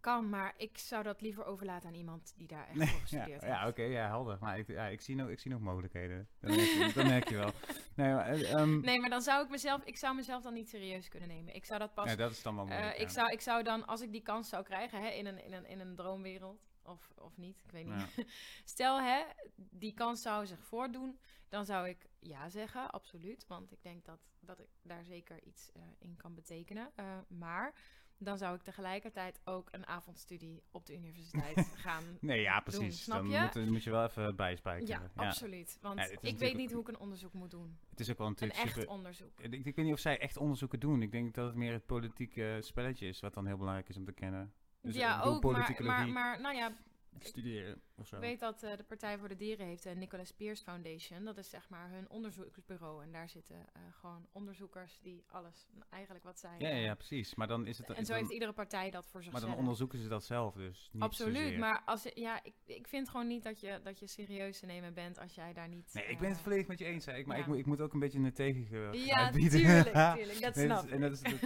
Speaker 2: kan, maar ik zou dat liever overlaten aan iemand die daar echt
Speaker 1: Nee,
Speaker 2: voor
Speaker 1: ja,
Speaker 2: gestudeerd
Speaker 1: ja
Speaker 2: heeft.
Speaker 1: oké, ja, helder. Maar ik, ja, ik, zie nog, ik zie nog mogelijkheden. Dat merk je, dat merk je wel. Nee, maar, eh, ehm,
Speaker 2: Nee, maar dan zou ik mezelf, ik zou mezelf dan niet serieus kunnen nemen. Ik zou dat pas
Speaker 1: ja, dat is dan wel
Speaker 2: Eh,
Speaker 1: moeilijk.
Speaker 2: ik,
Speaker 1: ja.
Speaker 2: zou, ik zou dan, als ik die kans zou krijgen hè, in, een, in, een, in een droomwereld, of, of niet, ik weet niet.
Speaker 1: Ja.
Speaker 2: Stel, hè, die kans zou zich voordoen, dan zou ik ja zeggen, absoluut. Want ik denk dat, dat ik daar zeker iets eh, in kan betekenen. Eh, maar dan zou ik tegelijkertijd ook een avondstudie op de universiteit gaan.
Speaker 1: Nee, ja,
Speaker 2: doen,
Speaker 1: precies.
Speaker 2: snap
Speaker 1: dan
Speaker 2: je?
Speaker 1: Moet, moet je wel even bijspijken.
Speaker 2: Ja, absoluut. Want
Speaker 1: Ja,
Speaker 2: ik weet niet hoe ik een onderzoek moet doen.
Speaker 1: Het is ook wel
Speaker 2: Een
Speaker 1: natuurlijk
Speaker 2: echt
Speaker 1: super...
Speaker 2: onderzoek.
Speaker 1: Ik, ik weet niet of zij echt onderzoeken doen. Ik denk dat het meer het politieke spelletje is wat dan heel belangrijk is om te kennen. Dus,
Speaker 2: ja, ook, maar, maar, maar nou ja,
Speaker 1: studeren of zo.
Speaker 2: Ik weet dat eh, de Partij voor de Dieren heeft de Nicholas Pearce Foundation. Dat is zeg maar hun onderzoeksbureau. En daar zitten eh, gewoon onderzoekers die alles, eigenlijk wat zij...
Speaker 1: Ja, ja,
Speaker 2: eh,
Speaker 1: ja, precies. Maar dan is het...
Speaker 2: en zo
Speaker 1: dan-
Speaker 2: heeft iedere partij dat voor
Speaker 1: maar
Speaker 2: zichzelf.
Speaker 1: dan onderzoeken ze dat zelf dus. Niet
Speaker 2: Absoluut,
Speaker 1: zozeer.
Speaker 2: maar als, ja, ik, ik vind gewoon niet dat je, dat je serieus te nemen bent als jij daar niet...
Speaker 1: Nee, ik ben het
Speaker 2: eh,
Speaker 1: volledig met je eens. Hè. Ik, maar
Speaker 2: ja.
Speaker 1: ik, moet, ik moet ook een beetje een tegengeluid
Speaker 2: Ja,
Speaker 1: bieden.
Speaker 2: tuurlijk, tuurlijk, dat
Speaker 1: Nee,
Speaker 2: snap
Speaker 1: en dat, is, dat,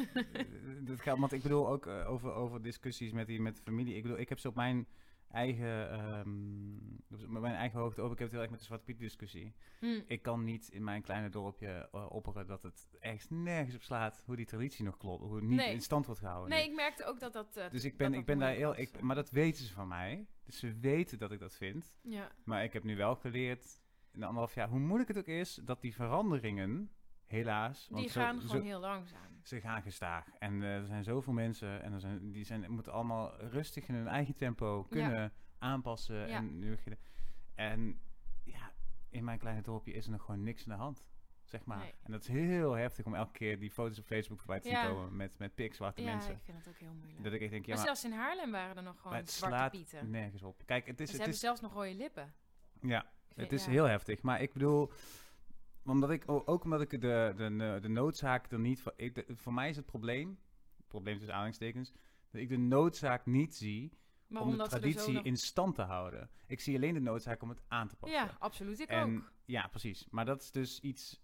Speaker 1: dat gaat, want ik bedoel ook eh, over, over discussies met, die, met de familie. Ik bedoel, ik heb ze op mijn eigen, ehm, op mijn eigen hoogte over. Ik heb het heel erg met de Zwarte Piet discussie.
Speaker 2: Hm.
Speaker 1: Ik kan niet in mijn kleine dorpje eh, opperen dat het echt nergens op slaat hoe die traditie nog klopt. Hoe het niet
Speaker 2: Nee.
Speaker 1: in stand wordt gehouden.
Speaker 2: Nee, ik merkte ook dat dat... eh,
Speaker 1: dus ik ben,
Speaker 2: dat
Speaker 1: ik ben daar heel... Ik, maar dat weten ze van mij. Dus ze weten dat ik dat vind.
Speaker 2: Ja,
Speaker 1: Maar ik heb nu wel geleerd, in anderhalf jaar, hoe moeilijk het ook is, dat die veranderingen, helaas... want
Speaker 2: die gaan
Speaker 1: zo-
Speaker 2: gewoon heel langzaam.
Speaker 1: ze gaan gestaag. En eh, er zijn zoveel mensen en er zijn, die zijn, moeten allemaal rustig in hun eigen tempo kunnen aanpassen.
Speaker 2: Ja.
Speaker 1: En, en ja, in mijn kleine dorpje is er nog gewoon niks aan de hand. Zeg maar.
Speaker 2: Nee.
Speaker 1: En dat is heel heftig om elke keer die foto's op Facebook voorbij te zien
Speaker 2: Ja.
Speaker 1: komen met, met pikzwarte
Speaker 2: Ja,
Speaker 1: mensen.
Speaker 2: ik vind het ook heel moeilijk.
Speaker 1: Dat ik echt denk, ja,
Speaker 2: maar
Speaker 1: maar,
Speaker 2: zelfs in Haarlem waren er nog gewoon
Speaker 1: het
Speaker 2: zwarte
Speaker 1: slaat
Speaker 2: pieten.
Speaker 1: nergens op. Kijk, het is,
Speaker 2: Ze
Speaker 1: het
Speaker 2: hebben
Speaker 1: is,
Speaker 2: zelfs nog rode lippen.
Speaker 1: ja,
Speaker 2: vind-
Speaker 1: het is
Speaker 2: ja.
Speaker 1: heel heftig. Maar ik bedoel, omdat ik, ook omdat ik de, de, de noodzaak er niet van... Ik, de- voor mij is het probleem, het probleem tussen aanhalingstekens, dat ik de noodzaak niet zie
Speaker 2: Maar
Speaker 1: om de traditie
Speaker 2: nog-
Speaker 1: in stand te houden. Ik zie alleen de noodzaak om het aan te passen.
Speaker 2: Ja, absoluut. Ik
Speaker 1: en,
Speaker 2: ook.
Speaker 1: Ja, precies. Maar dat is dus iets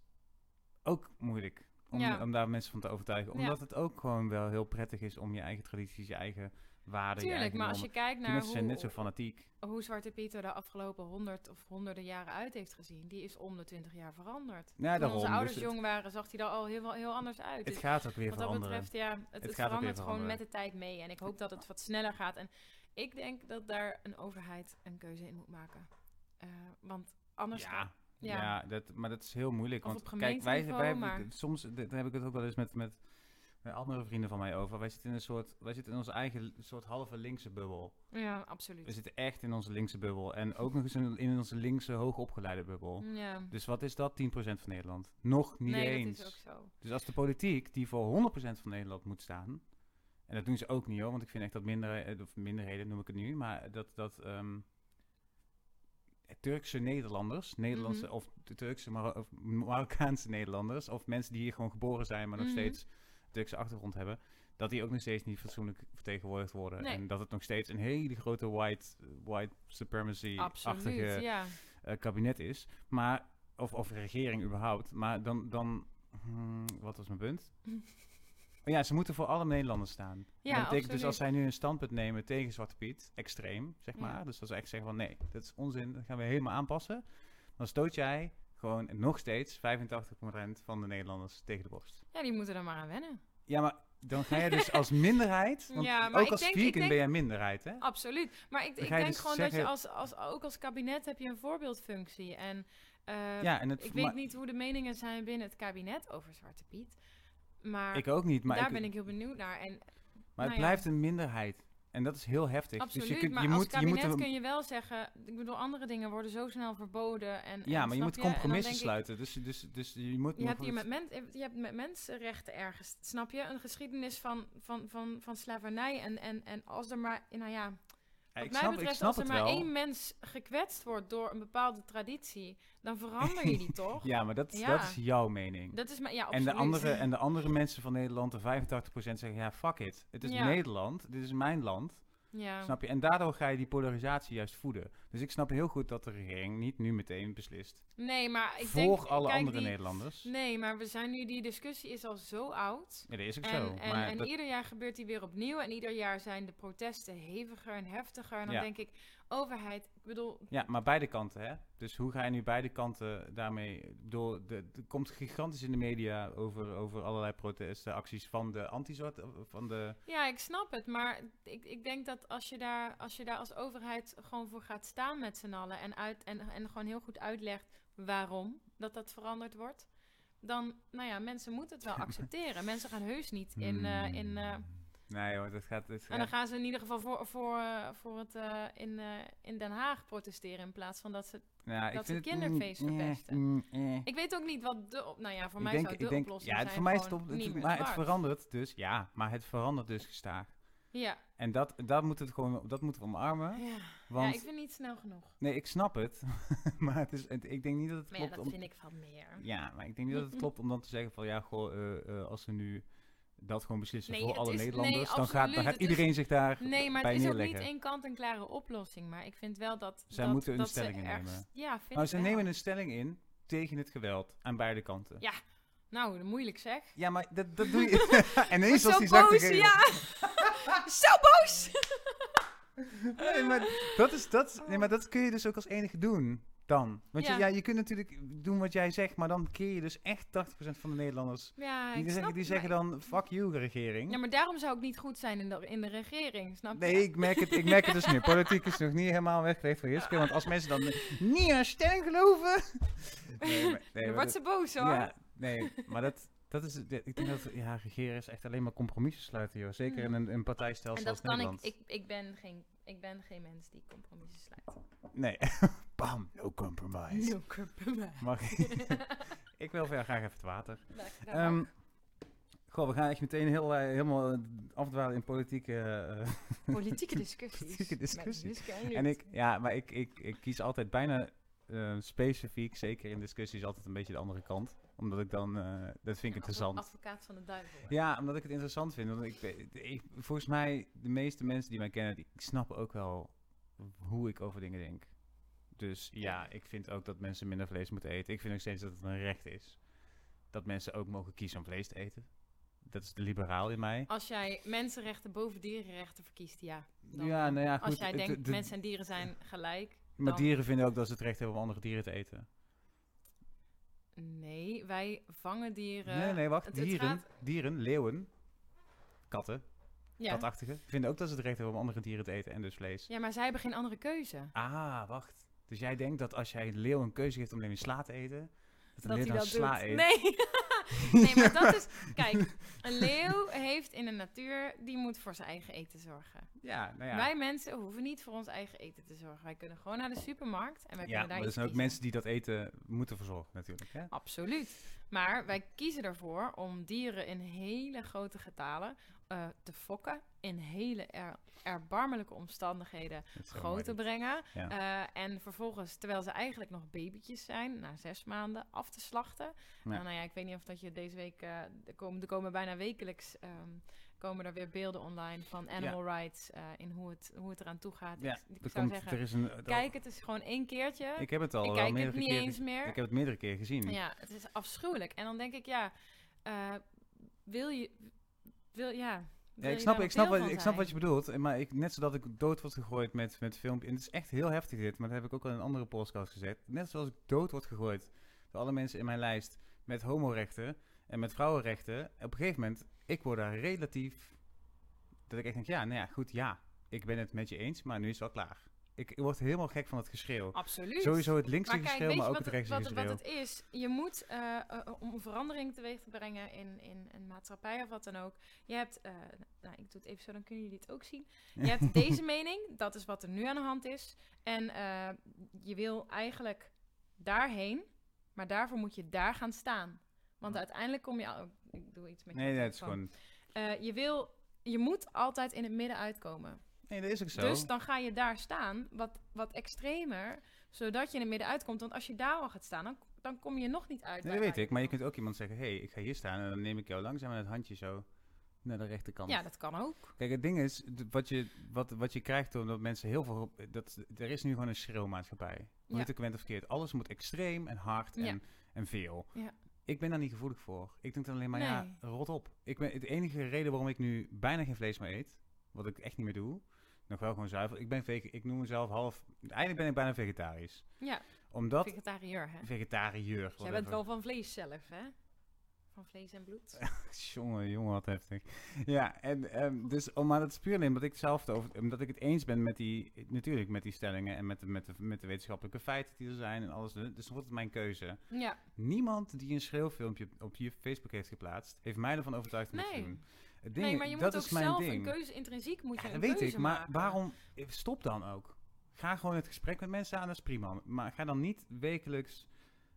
Speaker 1: ook moeilijk. Om,
Speaker 2: Ja.
Speaker 1: om daar mensen van te overtuigen.
Speaker 2: Ja.
Speaker 1: Omdat het ook gewoon wel heel prettig is om je eigen tradities, je eigen waarden,
Speaker 2: Tuurlijk, maar als je kijkt naar
Speaker 1: mensen zijn
Speaker 2: hoe,
Speaker 1: net zo fanatiek.
Speaker 2: hoe Zwarte Piet er de afgelopen honderd of honderden jaren uit heeft gezien, die is om de twintig jaar veranderd.
Speaker 1: Ja,
Speaker 2: Toen
Speaker 1: daarom.
Speaker 2: onze
Speaker 1: Dus
Speaker 2: ouders
Speaker 1: het-
Speaker 2: jong waren, zag hij er al heel, heel anders uit.
Speaker 1: Het gaat ook weer
Speaker 2: wat dat
Speaker 1: veranderen.
Speaker 2: betreft, ja, het, verandert gewoon met de tijd mee. En ik hoop dat het wat sneller gaat. En ik denk dat daar een overheid een keuze in moet maken. Eh, want anders
Speaker 1: ja, ja.
Speaker 2: ja.
Speaker 1: dat, maar dat is heel moeilijk.
Speaker 2: Of
Speaker 1: Want
Speaker 2: op
Speaker 1: kijk, wij, wij
Speaker 2: gemeenteniveau,
Speaker 1: hebben,
Speaker 2: maar-
Speaker 1: soms d- daar heb ik het ook wel eens met, met andere vrienden van mij over. Wij zitten in een soort, wij zitten in onze eigen soort halve linkse bubbel.
Speaker 2: ja, absoluut.
Speaker 1: We zitten echt in onze linkse bubbel. En ook nog eens in, in onze linkse hoogopgeleide bubbel.
Speaker 2: Ja.
Speaker 1: Dus wat is dat? 10% van Nederland. Nog niet
Speaker 2: nee,
Speaker 1: eens.
Speaker 2: dat is ook zo.
Speaker 1: Dus als de politiek die voor 100% van Nederland moet staan. En dat doen ze ook niet hoor, want ik vind echt dat minderheden, of minderheden noem ik het nu, maar dat, dat ehm, Turkse Nederlanders, Nederlandse
Speaker 2: Mhm.
Speaker 1: of de Turkse of Marokkaanse Nederlanders, of mensen die hier gewoon geboren zijn, maar nog
Speaker 2: Mhm.
Speaker 1: steeds Turkse achtergrond hebben, dat die ook nog steeds niet fatsoenlijk vertegenwoordigd worden.
Speaker 2: Nee.
Speaker 1: En dat het nog steeds een hele grote white, white supremacy-achtige
Speaker 2: ja.
Speaker 1: eh, kabinet is. Maar, of, of regering überhaupt. Maar dan, dan hmm, wat was mijn punt? Ja, ze moeten voor alle Nederlanders staan.
Speaker 2: Ja,
Speaker 1: dat betekent dus
Speaker 2: absoluut.
Speaker 1: als zij nu een standpunt nemen tegen Zwarte Piet, extreem, zeg
Speaker 2: Ja.
Speaker 1: maar. Dus als ze echt zeggen van nee, dat is onzin, dat gaan we helemaal aanpassen. Dan stoot jij gewoon nog steeds 85% van de Nederlanders tegen de borst.
Speaker 2: Ja, die moeten er maar aan wennen.
Speaker 1: Ja, maar dan ga je dus als minderheid, want
Speaker 2: Ja, maar
Speaker 1: ook
Speaker 2: ik
Speaker 1: als
Speaker 2: denk-
Speaker 1: ben jij minderheid, hè?
Speaker 2: Absoluut. Maar ik, ik
Speaker 1: je
Speaker 2: denk
Speaker 1: dus
Speaker 2: gewoon dat je als, als, ook als kabinet heb je een voorbeeldfunctie. En eh,
Speaker 1: ja, en het,
Speaker 2: ik weet niet hoe de meningen zijn binnen het kabinet over Zwarte Piet. Maar,
Speaker 1: ik ook niet, maar,
Speaker 2: daar
Speaker 1: ik,
Speaker 2: ben ik heel benieuwd naar. En
Speaker 1: maar het
Speaker 2: nou ja.
Speaker 1: blijft een minderheid. En dat is heel heftig.
Speaker 2: absoluut,
Speaker 1: dus je, kunt,
Speaker 2: maar
Speaker 1: je
Speaker 2: als
Speaker 1: moet, je
Speaker 2: kabinet
Speaker 1: moet
Speaker 2: kun je wel zeggen... Ik bedoel, andere dingen worden zo snel verboden. En,
Speaker 1: Ja,
Speaker 2: en
Speaker 1: maar je moet compromissen
Speaker 2: ik,
Speaker 1: sluiten. Dus, dus, dus je moet
Speaker 2: Je hebt hier met, men, je hebt met mensenrechten ergens, snap je? Een geschiedenis van, van, van, van slavernij. En, en, en als er maar, nou Ja, Wat
Speaker 1: ik
Speaker 2: mij
Speaker 1: snap,
Speaker 2: betreft, als er maar
Speaker 1: wel.
Speaker 2: één mens gekwetst wordt door een bepaalde traditie, dan verander je die toch?
Speaker 1: Ja, maar dat,
Speaker 2: Ja.
Speaker 1: dat is jouw mening.
Speaker 2: Dat is maar, ja,
Speaker 1: en, de andere, en de andere mensen van Nederland, de 85% zeggen, ja, fuck it. Het is
Speaker 2: Ja.
Speaker 1: Nederland, dit is mijn land.
Speaker 2: Ja.
Speaker 1: Snap je? En daardoor ga je die polarisatie juist voeden. Dus ik snap heel goed dat de regering niet nu meteen beslist.
Speaker 2: Nee, maar ik
Speaker 1: voor
Speaker 2: denk...
Speaker 1: alle
Speaker 2: kijk,
Speaker 1: andere
Speaker 2: die-
Speaker 1: Nederlanders.
Speaker 2: Nee, maar we zijn nu... Die discussie is al zo oud.
Speaker 1: Ja, dat is ook
Speaker 2: En,
Speaker 1: zo.
Speaker 2: en,
Speaker 1: maar
Speaker 2: en
Speaker 1: dat-
Speaker 2: ieder jaar gebeurt die weer opnieuw. En ieder jaar zijn de protesten heviger en heftiger. En dan
Speaker 1: Ja.
Speaker 2: denk ik, overheid, ik bedoel...
Speaker 1: Ja, maar beide kanten, hè? Dus hoe ga je nu beide kanten daarmee door? De, er komt gigantisch in de media over, over allerlei protesten, acties van de anti-zwart, van de...
Speaker 2: Ja, ik snap het. Maar ik, ik denk dat als je, daar, als je daar als overheid gewoon voor gaat staan met z'n allen... En, uit, en, en gewoon heel goed uitlegt waarom dat dat veranderd wordt... Dan, nou ja, mensen moeten het wel accepteren. mensen gaan heus niet in... eh, in eh,
Speaker 1: Hmm. Nee hoor, dat gaat... Dat
Speaker 2: en dan gaan ze in ieder geval voor, voor, eh, voor het in, in Den Haag protesteren... in plaats van dat ze
Speaker 1: ja,
Speaker 2: dat
Speaker 1: ik vind
Speaker 2: ze
Speaker 1: het-
Speaker 2: kinderfeest
Speaker 1: mm,
Speaker 2: verpesten. Ik weet ook niet wat de... op- Nou ja, voor
Speaker 1: Ik
Speaker 2: mij
Speaker 1: denk,
Speaker 2: zou de
Speaker 1: ik denk,
Speaker 2: oplossing
Speaker 1: ja, het,
Speaker 2: zijn
Speaker 1: voor mij is het, op, maar het verandert dus, ja, maar het verandert dus gestaag.
Speaker 2: Ja.
Speaker 1: En dat, dat moeten we gewoon, dat moeten we omarmen.
Speaker 2: Ja.
Speaker 1: Want,
Speaker 2: ja, ik vind niet snel genoeg.
Speaker 1: nee, ik snap het, maar het is, het- ik denk niet dat het
Speaker 2: Maar ja,
Speaker 1: klopt
Speaker 2: dat
Speaker 1: om,
Speaker 2: vind ik van meer.
Speaker 1: ja, maar ik denk niet dat het klopt om dan te zeggen van, ja, goh, eh, eh, als we nu dat gewoon beslissen
Speaker 2: Nee,
Speaker 1: voor
Speaker 2: het
Speaker 1: alle
Speaker 2: is- nee,
Speaker 1: Nederlanders, dan, gaat, dan gaat
Speaker 2: het is-
Speaker 1: iedereen zich daar
Speaker 2: Nee, maar
Speaker 1: bij
Speaker 2: het is ook niet één kant een klare oplossing. Maar ik vind wel dat...
Speaker 1: Zij
Speaker 2: dat,
Speaker 1: moeten een
Speaker 2: dat ze
Speaker 1: stelling innemen.
Speaker 2: Ja, vind
Speaker 1: Nou,
Speaker 2: ik
Speaker 1: ze
Speaker 2: wel.
Speaker 1: nemen een stelling in tegen het geweld aan beide kanten.
Speaker 2: Ja. Nou, moeilijk zeg.
Speaker 1: Ja, maar dat, dat doe je. en ineens
Speaker 2: Zo
Speaker 1: was die zak te
Speaker 2: boos, ja! Zo boos!
Speaker 1: Nee, maar dat, is, dat, nee, maar dat kun je dus ook als enige doen. Dan. Want
Speaker 2: Ja.
Speaker 1: Je, ja, je kunt natuurlijk doen wat jij zegt, maar dan keer je dus echt 80% van de Nederlanders.
Speaker 2: Ja,
Speaker 1: Die zeggen, die zeggen dan, fuck you, regering.
Speaker 2: Ja, maar daarom zou ik niet goed zijn in de, in de regering, snap je?
Speaker 1: Nee, ik merk, het, ik merk het dus nu. Politiek is nog niet helemaal weggelegd voor Jiske. Want als mensen dan niet aan stelling geloven... Nee, maar, nee, maar
Speaker 2: wordt ze boos hoor.
Speaker 1: Ja, nee, maar dat, dat is... Ik denk dat, ja, regeren is echt alleen maar compromissen sluiten, joh. Zeker in een, een partijstelsel
Speaker 2: en dat
Speaker 1: als
Speaker 2: kan ik, ik. Ik ben geen, ik ben geen mens die compromissen sluit.
Speaker 1: Nee. Bam, no compromise.
Speaker 2: No compromise.
Speaker 1: Mag ik? ik wil graag even het water. Ehm, goh, we gaan echt meteen heel, eh, helemaal eh, afdwalen in politieke... eh,
Speaker 2: Politieke discussies.
Speaker 1: Politieke discussies.
Speaker 2: En
Speaker 1: ik, ja, maar ik, ik, ik kies altijd bijna specifiek, zeker in discussies, altijd een beetje de andere kant. Omdat ik dan, eh, dat vind ik interessant.
Speaker 2: Advocaat van de duivel.
Speaker 1: Ja, omdat ik het interessant vind. Want ik, ik, volgens mij, de meeste mensen die mij kennen, die snappen ook wel hoe ik over dingen denk. Dus ja, ik vind ook dat mensen minder vlees moeten eten. Ik vind ook steeds dat het een recht is. Dat mensen ook mogen kiezen om vlees te eten. Dat is de liberaal in mij.
Speaker 2: Als jij mensenrechten boven dierenrechten verkiest, ja. Dan,
Speaker 1: ja, nou ja,
Speaker 2: als
Speaker 1: goed.
Speaker 2: jij
Speaker 1: het-
Speaker 2: denkt
Speaker 1: de-
Speaker 2: mensen en dieren zijn gelijk.
Speaker 1: maar
Speaker 2: dan-
Speaker 1: dieren vinden ook dat ze het recht hebben om andere dieren te eten.
Speaker 2: Nee, wij vangen dieren.
Speaker 1: nee, nee, wacht. dieren,
Speaker 2: gaat-
Speaker 1: dieren, leeuwen, katten,
Speaker 2: Ja.
Speaker 1: katachtigen, vinden ook dat ze het recht hebben om andere dieren te eten en dus vlees.
Speaker 2: ja, maar zij hebben geen andere keuze.
Speaker 1: Ah, wacht. Dus jij denkt dat als jij een leeuw een keuze geeft om alleen sla te eten, dat
Speaker 2: hij dat doet.
Speaker 1: eet?
Speaker 2: Nee. nee, maar dat is... Kijk, een leeuw heeft in de natuur... Die moet voor zijn eigen eten zorgen.
Speaker 1: Ja, nou ja.
Speaker 2: Wij mensen hoeven niet voor ons eigen eten te zorgen. Wij kunnen gewoon naar de supermarkt en wij
Speaker 1: ja,
Speaker 2: kunnen
Speaker 1: maar
Speaker 2: daar
Speaker 1: er
Speaker 2: iets
Speaker 1: zijn ook
Speaker 2: kiezen.
Speaker 1: mensen die dat eten moeten verzorgen natuurlijk. Hè?
Speaker 2: Absoluut. Maar wij kiezen ervoor om dieren in hele grote getalen eh, te fokken. In hele er- erbarmelijke omstandigheden groot te brengen.
Speaker 1: Ja.
Speaker 2: Eh, en vervolgens, terwijl ze eigenlijk nog babytjes zijn, na zes maanden af te slachten. Nou, nou ja, ik weet niet of dat je deze week, eh, er, komen, er komen bijna wekelijks ehm, komen er weer beelden online van animal rights in hoe het, hoe het eraan toe gaat.
Speaker 1: Ja,
Speaker 2: ik ik zou
Speaker 1: komt,
Speaker 2: zeggen,
Speaker 1: er is een...
Speaker 2: kijk het is gewoon één keertje.
Speaker 1: ik heb het al
Speaker 2: ik kijk het niet
Speaker 1: keren
Speaker 2: eens meer.
Speaker 1: Ik heb het meerdere keren gezien.
Speaker 2: Ja, het is afschuwelijk. En dan denk ik, ja, wil je, wil, ja...
Speaker 1: ik snap, ik, snap wat, ik snap wat je bedoelt. Maar ik, net zodat ik dood word gegooid met, met filmpjes. En het is echt heel heftig dit. Maar dat heb ik ook al in een andere podcast gezegd. Net zoals ik dood word gegooid door alle mensen in mijn lijst met homorechten en met vrouwenrechten. Op een gegeven moment, ik word daar relatief... Dat ik echt denk, ja, nou ja, goed, ja. Ik ben het met je eens, maar nu is het wel klaar. Ik, word helemaal gek van het geschreeuw.
Speaker 2: Absoluut.
Speaker 1: Sowieso het linkse
Speaker 2: Maar kijk,
Speaker 1: geschreeuw, maar ook
Speaker 2: wat,
Speaker 1: het rechtse
Speaker 2: wat,
Speaker 1: geschreeuw.
Speaker 2: wat het is? Je moet, eh, eh, om een verandering teweeg te brengen in, in een maatschappij of wat dan ook. Je hebt, eh, nou ik doe het even zo, dan kunnen jullie het ook zien. Je hebt deze mening, dat is wat er nu aan de hand is. En eh, je wil eigenlijk daarheen, maar daarvoor moet je daar gaan staan. Want uiteindelijk kom je... al- ik doe iets met je
Speaker 1: Nee, het is gewoon...
Speaker 2: Eh, je wil... Je moet altijd in het midden uitkomen.
Speaker 1: Nee, dat is ook zo.
Speaker 2: Dus dan ga je daar staan, wat, wat extremer, zodat je in het midden uitkomt. Want als je daar al gaat staan, dan, dan kom je nog niet uit.
Speaker 1: Nee, dat weet ik. Maar je kunt ook iemand zeggen, hé, hey, ik ga hier staan en dan neem ik jou langzaam met het handje zo naar de rechterkant.
Speaker 2: Ja, dat kan ook.
Speaker 1: Kijk, het ding is, wat je, wat, wat je krijgt doordat mensen heel veel... Dat, er is nu gewoon een schreeuwmaatschappij. Hoe
Speaker 2: Ja.
Speaker 1: het verkeerd. Alles moet extreem en hard
Speaker 2: Ja.
Speaker 1: en, en veel.
Speaker 2: Ja.
Speaker 1: Ik ben daar niet gevoelig voor. Ik denk dan alleen maar, ja, rot op. Ik ben, de enige reden waarom ik nu bijna geen vlees meer eet, wat ik echt niet meer doe, nog wel gewoon zuivel. Ik ben vege- ik noem mezelf half... Eigenlijk ben ik bijna vegetarisch.
Speaker 2: Ja,
Speaker 1: Omdat...
Speaker 2: vegetariër, hè?
Speaker 1: Vegetariër.
Speaker 2: Jij bent wel van vlees zelf, hè? Van vlees en bloed.
Speaker 1: Jongen, jongen, wat heftig. Ja, en ehm, dus, oh, maar dat is puur alleen omdat ik zelf, over, omdat ik het eens ben met die, natuurlijk met die stellingen en met de, met de, met de wetenschappelijke feiten die er zijn en alles. Dus wordt het mijn keuze.
Speaker 2: Ja,
Speaker 1: Niemand die een schreeuwfilmpje op je Facebook heeft geplaatst, heeft mij ervan overtuigd om het te doen. Ding,
Speaker 2: nee, maar je
Speaker 1: dat
Speaker 2: moet
Speaker 1: is
Speaker 2: ook
Speaker 1: mijn
Speaker 2: zelf
Speaker 1: ding.
Speaker 2: een keuze, intrinsiek moet je
Speaker 1: Ja,
Speaker 2: een
Speaker 1: weet
Speaker 2: keuze
Speaker 1: ik, maar
Speaker 2: maken.
Speaker 1: waarom? Stop dan ook. Ga gewoon het gesprek met mensen aan, dat is prima. Maar ga dan niet wekelijks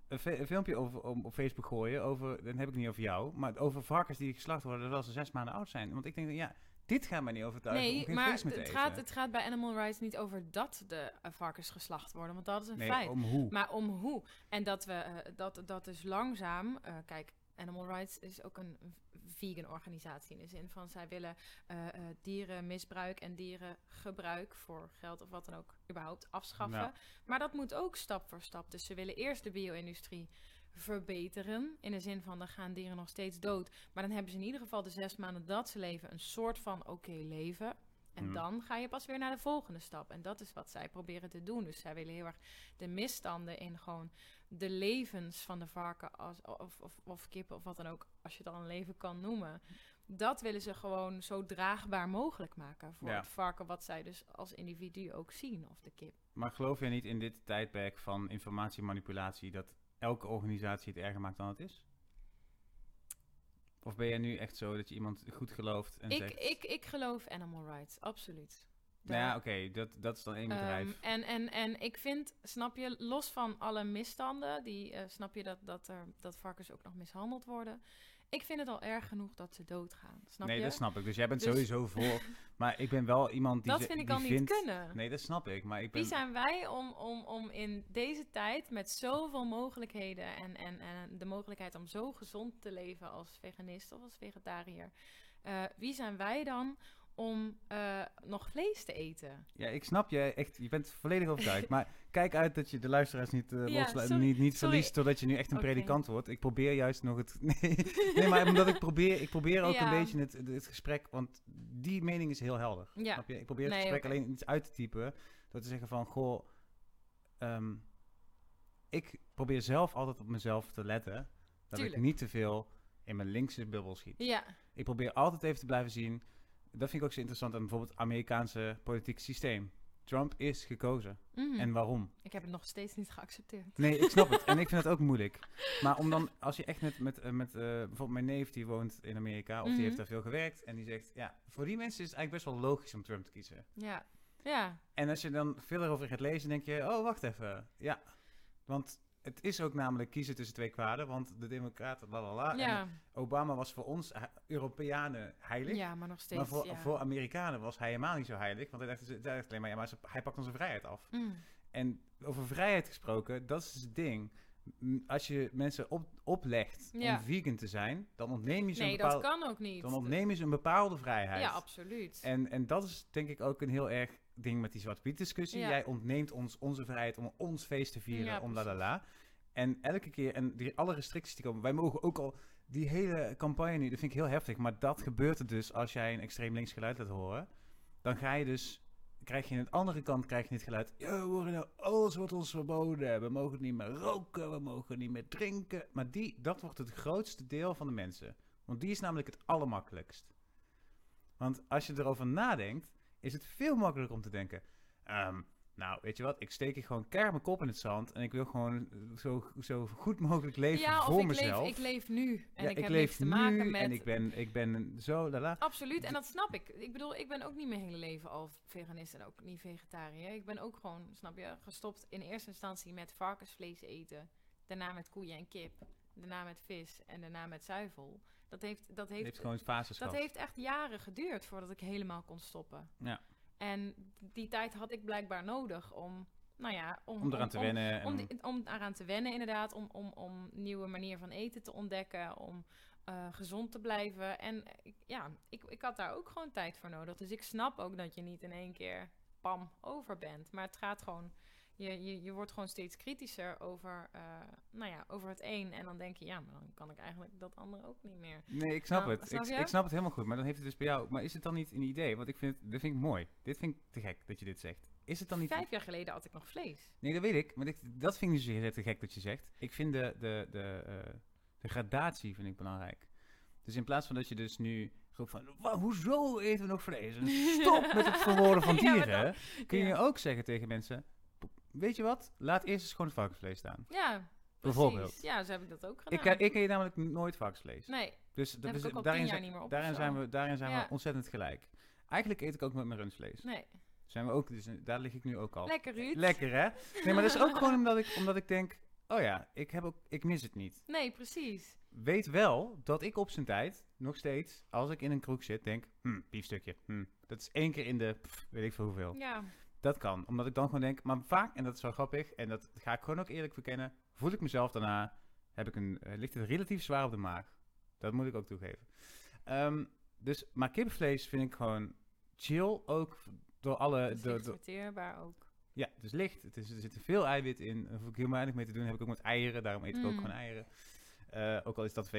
Speaker 1: een, fi- een filmpje over, om, op Facebook gooien over, dan heb ik het niet over jou, maar over varkens die geslacht worden terwijl ze zes maanden oud zijn. Want ik denk, ja, dit gaat mij niet overtuigen
Speaker 2: Nee, maar het
Speaker 1: eten.
Speaker 2: gaat, het gaat bij animal rights niet over dat de varkens geslacht worden, want dat is een
Speaker 1: nee,
Speaker 2: feit.
Speaker 1: om hoe.
Speaker 2: Maar om hoe. En dat we eh, dat, dat dus langzaam. eh, kijk, Animal Rights is ook een vegan organisatie. In de zin van zij willen eh, eh, dierenmisbruik en dierengebruik voor geld of wat dan ook überhaupt afschaffen.
Speaker 1: Ja.
Speaker 2: Maar dat moet ook stap voor stap. Dus ze willen eerst de bio-industrie verbeteren. In de zin van dan gaan dieren nog steeds dood. Maar dan hebben ze in ieder geval de zes maanden dat ze leven een soort van oké leven. En
Speaker 1: Hmm.
Speaker 2: dan ga je pas weer naar de volgende stap. En dat is wat zij proberen te doen. Dus zij willen heel erg de misstanden in gewoon de levens van de varken als, of, of, of kippen of wat dan ook, als je het al een leven kan noemen. Dat willen ze gewoon zo draagbaar mogelijk maken voor
Speaker 1: Ja.
Speaker 2: het varken, wat zij dus als individu ook zien, of de kip.
Speaker 1: Maar geloof jij niet in dit tijdperk van informatiemanipulatie dat elke organisatie het erger maakt dan het is? Of ben jij nu echt zo dat je iemand goed gelooft en
Speaker 2: Ik,
Speaker 1: zegt...
Speaker 2: ik, ik geloof animal rights, absoluut.
Speaker 1: Nou ja, oké, dat, dat is dan één
Speaker 2: Ehm,
Speaker 1: bedrijf.
Speaker 2: en, en, en ik vind, snap je, los van alle misstanden, die, eh, snap je dat, dat, er, dat varkens ook nog mishandeld worden. Ik vind het al erg genoeg dat ze doodgaan. Snap
Speaker 1: nee,
Speaker 2: je?
Speaker 1: dat snap ik. Dus jij bent
Speaker 2: Dus-
Speaker 1: sowieso voor. Maar ik ben wel iemand die...
Speaker 2: dat vind ik al niet kunnen.
Speaker 1: Nee, dat snap ik. Maar ik ben...
Speaker 2: Wie zijn wij om, om, om in deze tijd met zoveel mogelijkheden en, en, en de mogelijkheid om zo gezond te leven als veganist of als vegetariër, eh, wie zijn wij dan om eh, nog vlees te eten?
Speaker 1: Ja, ik snap je echt. Je bent volledig overtuigd. maar kijk uit dat je de luisteraars niet,
Speaker 2: Ja, sorry,
Speaker 1: niet, niet verliest... totdat je nu echt een predikant wordt. Ik probeer juist nog het... Nee, nee maar omdat ik probeer... Ik probeer ook
Speaker 2: Ja.
Speaker 1: een beetje het, het gesprek... Want die mening is heel helder.
Speaker 2: Ja.
Speaker 1: Snap je? Ik probeer het
Speaker 2: Nee,
Speaker 1: gesprek alleen iets uit te typen. Door te zeggen van... Goh... ehm, ik probeer zelf altijd op mezelf te letten. Dat ik niet te veel in mijn linkse bubbel schiet.
Speaker 2: Ja,
Speaker 1: Ik probeer altijd even te blijven zien. Dat vind ik ook zo interessant aan bijvoorbeeld het Amerikaanse politieke systeem. Trump is gekozen.
Speaker 2: mhm.
Speaker 1: En waarom?
Speaker 2: ik heb het nog steeds niet geaccepteerd.
Speaker 1: Nee, ik snap het. En ik vind het ook moeilijk. Maar om dan, als je echt met, met, eh, met eh, bijvoorbeeld mijn neef die woont in Amerika, of
Speaker 2: Mhm.
Speaker 1: die heeft daar veel gewerkt, en die zegt, ja, voor die mensen is het eigenlijk best wel logisch om Trump te kiezen.
Speaker 2: Ja, ja,
Speaker 1: En als je dan veel erover gaat lezen, denk je, oh, wacht even. Ja, want het is ook namelijk kiezen tussen twee kwaden, want de democraten, la la la. En Obama was voor ons Europeanen heilig.
Speaker 2: ja, maar nog steeds.
Speaker 1: Maar voor,
Speaker 2: ja.
Speaker 1: voor Amerikanen was hij helemaal niet zo heilig. Want hij dacht, hij dacht alleen maar, ja, maar hij pakt onze vrijheid af.
Speaker 2: Mm.
Speaker 1: En over vrijheid gesproken, dat is het ding. Als je mensen op, oplegt
Speaker 2: Ja.
Speaker 1: om vegan te zijn, dan ontneem je ze
Speaker 2: Nee,
Speaker 1: een
Speaker 2: dat
Speaker 1: bepaalde,
Speaker 2: kan ook niet.
Speaker 1: dan ontneem je ze een bepaalde vrijheid.
Speaker 2: Ja, absoluut.
Speaker 1: En, en dat is denk ik ook een heel erg ding met die Zwarte Piet discussie.
Speaker 2: Ja.
Speaker 1: Jij ontneemt ons onze vrijheid om ons feest te vieren,
Speaker 2: Ja,
Speaker 1: om la la
Speaker 2: precies.
Speaker 1: la. En elke keer, en die, alle restricties die komen, wij mogen ook al die hele campagne nu, dat vind ik heel heftig, maar dat gebeurt er dus als jij een extreem links geluid laat horen. Dan ga je dus, krijg je aan de andere kant krijg je het geluid, ja, we worden nou, alles wordt ons verboden, we mogen niet meer roken, we mogen niet meer drinken. Maar die, dat wordt het grootste deel van de mensen. Want die is namelijk het allermakkelijkst. Want als je erover nadenkt, is het veel makkelijker om te denken, ehm, nou, weet je wat, ik steek hier gewoon keihard mijn kop in het zand en ik wil gewoon zo, zo goed mogelijk leven
Speaker 2: ja,
Speaker 1: voor
Speaker 2: of ik
Speaker 1: mezelf.
Speaker 2: leef, ik leef nu. En
Speaker 1: Ja,
Speaker 2: ik,
Speaker 1: ik
Speaker 2: heb
Speaker 1: leef
Speaker 2: niks te
Speaker 1: nu
Speaker 2: maken met...
Speaker 1: en ik ben, ik ben zo, la la.
Speaker 2: Absoluut, en dat snap ik. Ik bedoel, ik ben ook niet mijn hele leven al veganist en ook niet vegetariër. Ik ben ook gewoon, snap je, gestopt in eerste instantie met varkensvlees eten. Daarna met koeien en kip. Daarna met vis en daarna met zuivel. Dat heeft, dat heeft,
Speaker 1: heeft gewoon fases
Speaker 2: dat
Speaker 1: gehad.
Speaker 2: heeft echt jaren geduurd voordat ik helemaal kon stoppen.
Speaker 1: Ja.
Speaker 2: En die tijd had ik blijkbaar nodig om, nou ja... Om,
Speaker 1: Om eraan te wennen.
Speaker 2: Om,
Speaker 1: en-
Speaker 2: om eraan te wennen, inderdaad. Om, om, om nieuwe manier van eten te ontdekken. Om eh, gezond te blijven. En ja, ik, ik had daar ook gewoon tijd voor nodig. Dus ik snap ook dat je niet in één keer pam over bent. Maar het gaat gewoon je, je, je wordt gewoon steeds kritischer over, uh, nou ja, over het een. En dan denk je, ja, maar dan kan ik eigenlijk dat andere ook niet meer.
Speaker 1: Nee, ik snap nou, het. ik, ik, snap het helemaal goed. Maar dan heeft het dus bij jou. Maar is het dan niet een idee? Want ik vind, dit vind ik mooi. Dit vind ik te gek dat je dit zegt. Is het dan niet...
Speaker 2: Vijf jaar geleden had ik nog vlees.
Speaker 1: Nee, dat weet ik. Maar ik, dat vind ik niet zo te gek dat je zegt. Ik vind de, de, de, uh, de gradatie vind ik belangrijk. Dus in plaats van dat je dus nu roept van... Hoezo eten we nog vlees? En stop met het verwoorden van dieren. kun je ook zeggen tegen mensen weet je wat? Laat eerst eens gewoon het varkensvlees staan.
Speaker 2: Ja, Bijvoorbeeld. Ja, zo heb ik dat ook gedaan.
Speaker 1: Ik, ik eet namelijk nooit varkensvlees.
Speaker 2: Nee,
Speaker 1: dus
Speaker 2: dat
Speaker 1: is,
Speaker 2: daarin, zijn, niet meer
Speaker 1: daarin zijn we, daarin zijn we ontzettend gelijk. Eigenlijk eet ik ook met mijn rundvlees.
Speaker 2: Nee.
Speaker 1: Zijn we ook, dus, daar lig ik nu ook al.
Speaker 2: Lekker, Ruud.
Speaker 1: Lekker, hè? Nee, maar dat is ook gewoon omdat ik, omdat ik denk... Oh ja, ik, heb ook, ik mis het niet.
Speaker 2: Nee, precies.
Speaker 1: Weet wel dat ik op zijn tijd, nog steeds, als ik in een kroeg zit, denk... Hm, biefstukje. Hm, dat is één keer in de... weet ik veel hoeveel.
Speaker 2: Ja.
Speaker 1: Dat kan. Omdat ik dan gewoon denk, maar vaak, en dat is wel grappig, en dat ga ik gewoon ook eerlijk verkennen, voel ik mezelf daarna, heb ik een, uh, ligt het relatief zwaar op de maag. Dat moet ik ook toegeven. Um, dus, maar kipvlees vind ik gewoon chill, ook door alle... Het
Speaker 2: is ook.
Speaker 1: Ja, het is licht, het is, er zit veel eiwit in, daar hoef ik heel weinig mee te doen. heb ik ook met eieren, daarom eet ik ook mm. gewoon eieren. Uh, ook al is dat,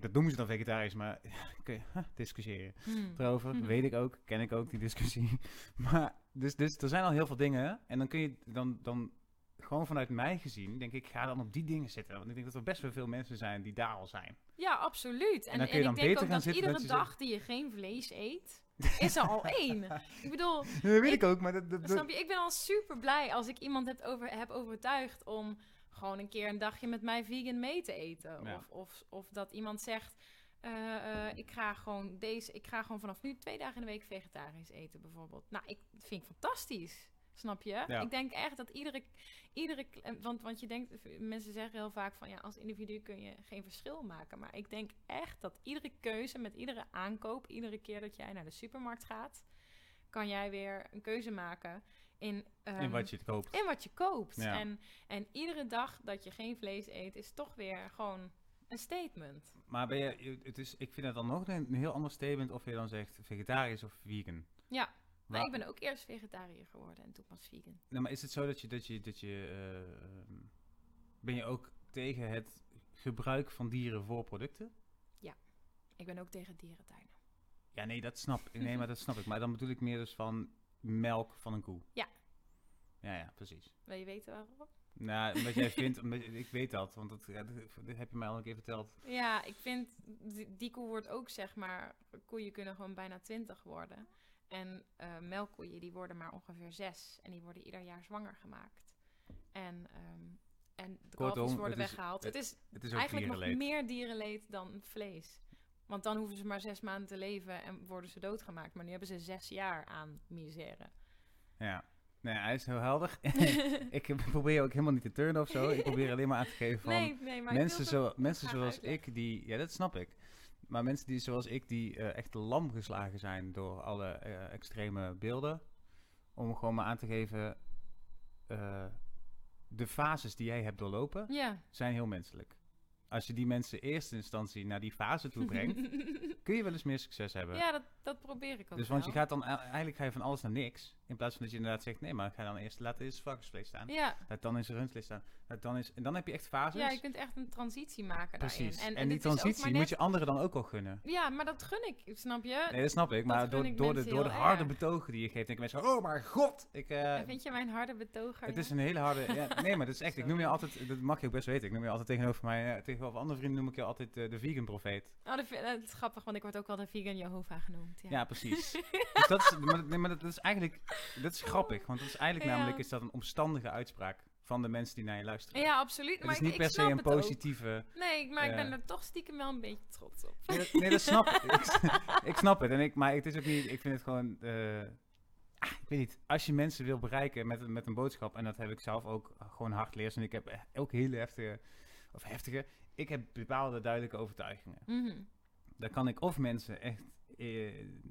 Speaker 1: dat noemen ze dan vegetarisch, maar kun je discussiëren hmm. erover. Hmm. Weet ik ook, ken ik ook die discussie. maar dus, dus er zijn al heel veel dingen. En dan kun je dan, dan gewoon vanuit mij gezien, denk ik, ga dan op die dingen zitten. Want ik denk dat er best wel veel mensen zijn die daar al zijn.
Speaker 2: Ja, absoluut. En, en, en ik denk ook dat iedere dag die je geen vlees eet, is er al één. ik bedoel...
Speaker 1: Dat weet ik, ook, maar... Dat, dat,
Speaker 2: snap je, ik ben al super blij als ik iemand heb, over, heb overtuigd om gewoon een keer een dagje met mij vegan mee te eten. Of, of, of dat iemand zegt, uh, uh, ik, ga gewoon deze, ik ga gewoon vanaf nu twee dagen in de week vegetarisch eten bijvoorbeeld. Nou, ik vind ik fantastisch. Snap je? Ik denk echt dat iedere, iedere want, want je denkt, mensen zeggen heel vaak van ja, als individu kun je geen verschil maken. Maar ik denk echt dat iedere keuze met iedere aankoop, iedere keer dat jij naar de supermarkt gaat, kan jij weer een keuze maken in,
Speaker 1: um, in wat je koopt.
Speaker 2: In wat je koopt. En, en iedere dag dat je geen vlees eet, is toch weer gewoon een statement.
Speaker 1: Maar ben je, het is, ik vind het dan nog een, heel ander statement of je dan zegt vegetarisch of vegan.
Speaker 2: Ja, maar ik ben ook eerst vegetariër geworden en toen pas vegan.
Speaker 1: Nou, maar is het zo dat je, dat je, dat je uh, ben je ook tegen het gebruik van dieren voor producten?
Speaker 2: Ja, ik ben ook tegen dierentuinen.
Speaker 1: Ja, nee, dat snap ik. Nee, maar dat snap ik. Maar dan bedoel ik meer dus van melk van een koe.
Speaker 2: Ja.
Speaker 1: Ja, ja, precies.
Speaker 2: Wil je weten waarom?
Speaker 1: Nou, omdat jij vindt, ik weet dat, want dat, dat, heb je mij al een keer verteld.
Speaker 2: Ja, ik vind, die, koe wordt ook zeg maar, koeien kunnen gewoon bijna 20 worden. En uh, melkkoeien, die worden maar ongeveer 6 en die worden ieder jaar zwanger gemaakt. En, um, en de kalfjes worden weggehaald. Het, het, is, het is eigenlijk nog meer dierenleed dan vlees. Want dan hoeven ze maar zes maanden te leven en worden ze doodgemaakt. Maar nu hebben ze zes jaar aan misère.
Speaker 1: Ja. Nee, hij is heel helder. ik probeer ook helemaal niet te turnen of zo. Ik probeer alleen maar aan te geven van
Speaker 2: nee,
Speaker 1: mensen, zo, mensen zoals ik die... Ja, dat snap ik. Maar mensen die zoals ik die uh, echt lam geslagen zijn door alle uh, extreme beelden. Om gewoon maar aan te geven... Uh, de fases die jij hebt doorlopen
Speaker 2: ja.
Speaker 1: zijn heel menselijk als je die mensen in eerste instantie naar die fase toe brengt, kun je wel eens meer succes hebben.
Speaker 2: Ja, dat, dat probeer ik ook.
Speaker 1: Dus want je gaat dan eigenlijk ga je van alles naar niks. In plaats van dat je inderdaad zegt, nee, maar ga dan eerst laten eens varkensvlees staan.
Speaker 2: Ja.
Speaker 1: Laat dan eens rundvlees staan. Laat dan eens, en dan heb je echt fases.
Speaker 2: Ja, je kunt echt een transitie maken
Speaker 1: Precies.
Speaker 2: daarin.
Speaker 1: En, en, die transitie moet je anderen dan ook wel gunnen.
Speaker 2: Ja, maar dat gun ik, snap je?
Speaker 1: Nee, dat snap ik. maar door, door, de, door de harde betogen die je geeft, denken mensen, oh maar god. Ik, uh,
Speaker 2: vind je mijn harde betoger?
Speaker 1: Het is een hele harde, ja, nee, maar dat is echt, ik noem je altijd, dat mag je ook best weten, ik noem je altijd tegenover mij, uh, tegenover andere vrienden noem ik je altijd uh, de vegan profeet.
Speaker 2: Oh, dat, dat, is grappig, want ik word ook wel de vegan Jehovah genoemd. Ja,
Speaker 1: ja precies. dus dat is, maar, nee, maar dat is eigenlijk, dat is grappig, want dat is eigenlijk namelijk is dat een omstandige uitspraak van de mensen die naar je luisteren.
Speaker 2: Ja, absoluut.
Speaker 1: Het maar is niet per se een positieve.
Speaker 2: Nee, maar ik ben er toch stiekem wel een beetje trots op.
Speaker 1: Nee, dat, snap ik. ik. snap het. En ik, maar het is ook niet. Ik vind het gewoon. Uh, ik weet niet. Als je mensen wil bereiken met, met een boodschap, en dat heb ik zelf ook gewoon hard leers. En ik heb ook hele heftige. Of heftige. Ik heb bepaalde duidelijke overtuigingen.
Speaker 2: Mm
Speaker 1: Daar kan ik of mensen echt